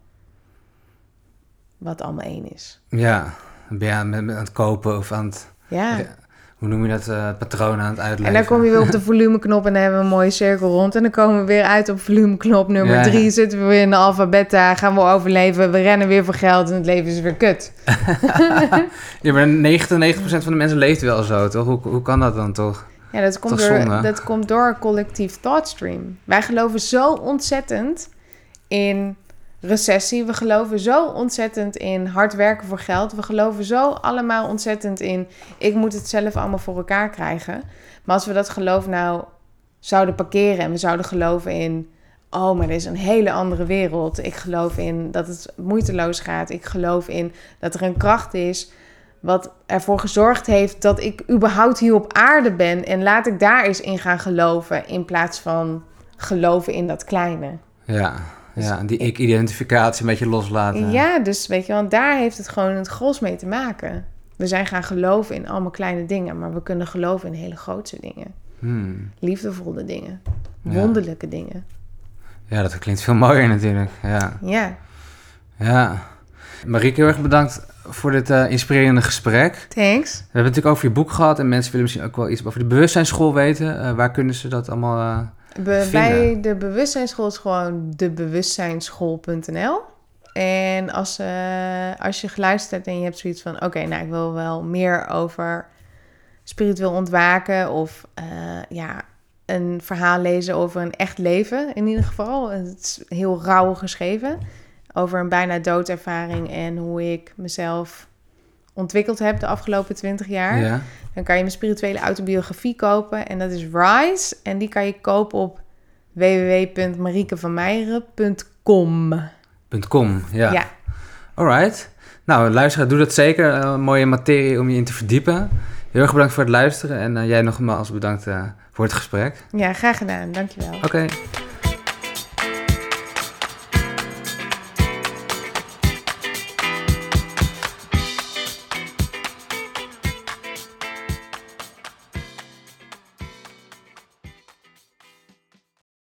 Wat allemaal één is. ja, ben je aan, het kopen of aan het... Ja, hoe noem je dat, uh, patroon aan het uitleggen. En dan kom je weer op de volumeknop en dan hebben we een mooie cirkel rond. En dan komen we weer uit op volumeknop nummer Ja. drie. Zitten we weer in de alfabeta, gaan we overleven. We rennen weer voor geld en het leven is weer kut. Ja, maar 99% van de mensen leeft wel zo, toch? Hoe, hoe kan dat dan toch? Ja, dat komt, door, dat komt door collectief thoughtstream. Wij geloven zo ontzettend in recessie. We geloven zo ontzettend in hard werken voor geld. We geloven zo allemaal ontzettend in... ik moet het zelf allemaal voor elkaar krijgen. Maar als we dat geloof nou zouden parkeren... en we zouden geloven in... oh, maar er is een hele andere wereld. Ik geloof in dat het moeiteloos gaat. Ik geloof in dat er een kracht is wat ervoor gezorgd heeft dat ik überhaupt hier op aarde ben. En laat ik daar eens in gaan geloven in plaats van geloven in dat kleine. Ja, ja die ik-identificatie een beetje loslaten. Ja, dus weet je, want daar heeft het gewoon het gros mee te maken. We zijn gaan geloven in allemaal kleine dingen, maar we kunnen geloven in hele grootse dingen. Hmm. Liefdevolle dingen, Ja. wonderlijke dingen. ja, dat klinkt veel mooier natuurlijk. Ja, Ja, ja. Marieke, heel erg bedankt voor dit eh, inspirerende gesprek. thanks. We hebben het natuurlijk over je boek gehad en mensen willen misschien ook wel iets over de bewustzijnsschool weten. Eh, waar kunnen ze dat allemaal... eh, Vinden? bij de bewustzijnsschool is gewoon debewustzijnsschool.nl. En als, eh, als je geluisterd hebt en je hebt zoiets van... oké, nou, ik wil wel meer over spiritueel ontwaken... of eh, ja, een verhaal lezen over een echt leven in ieder geval. Het is heel rauw geschreven. Over een bijna doodervaring en hoe ik mezelf ontwikkeld heb de afgelopen twintig jaar. ja. Dan kan je mijn spirituele autobiografie kopen. En dat is Rise. En die kan je kopen op www.mariekevanmeijeren.com. .com, ja. Ja. Alright. Nou, luisteraar, doe dat zeker. Een mooie materie om je in te verdiepen. Heel erg bedankt voor het luisteren. En eh, jij nogmaals bedankt eh, voor het gesprek. ja, graag gedaan. Dankjewel. Oké,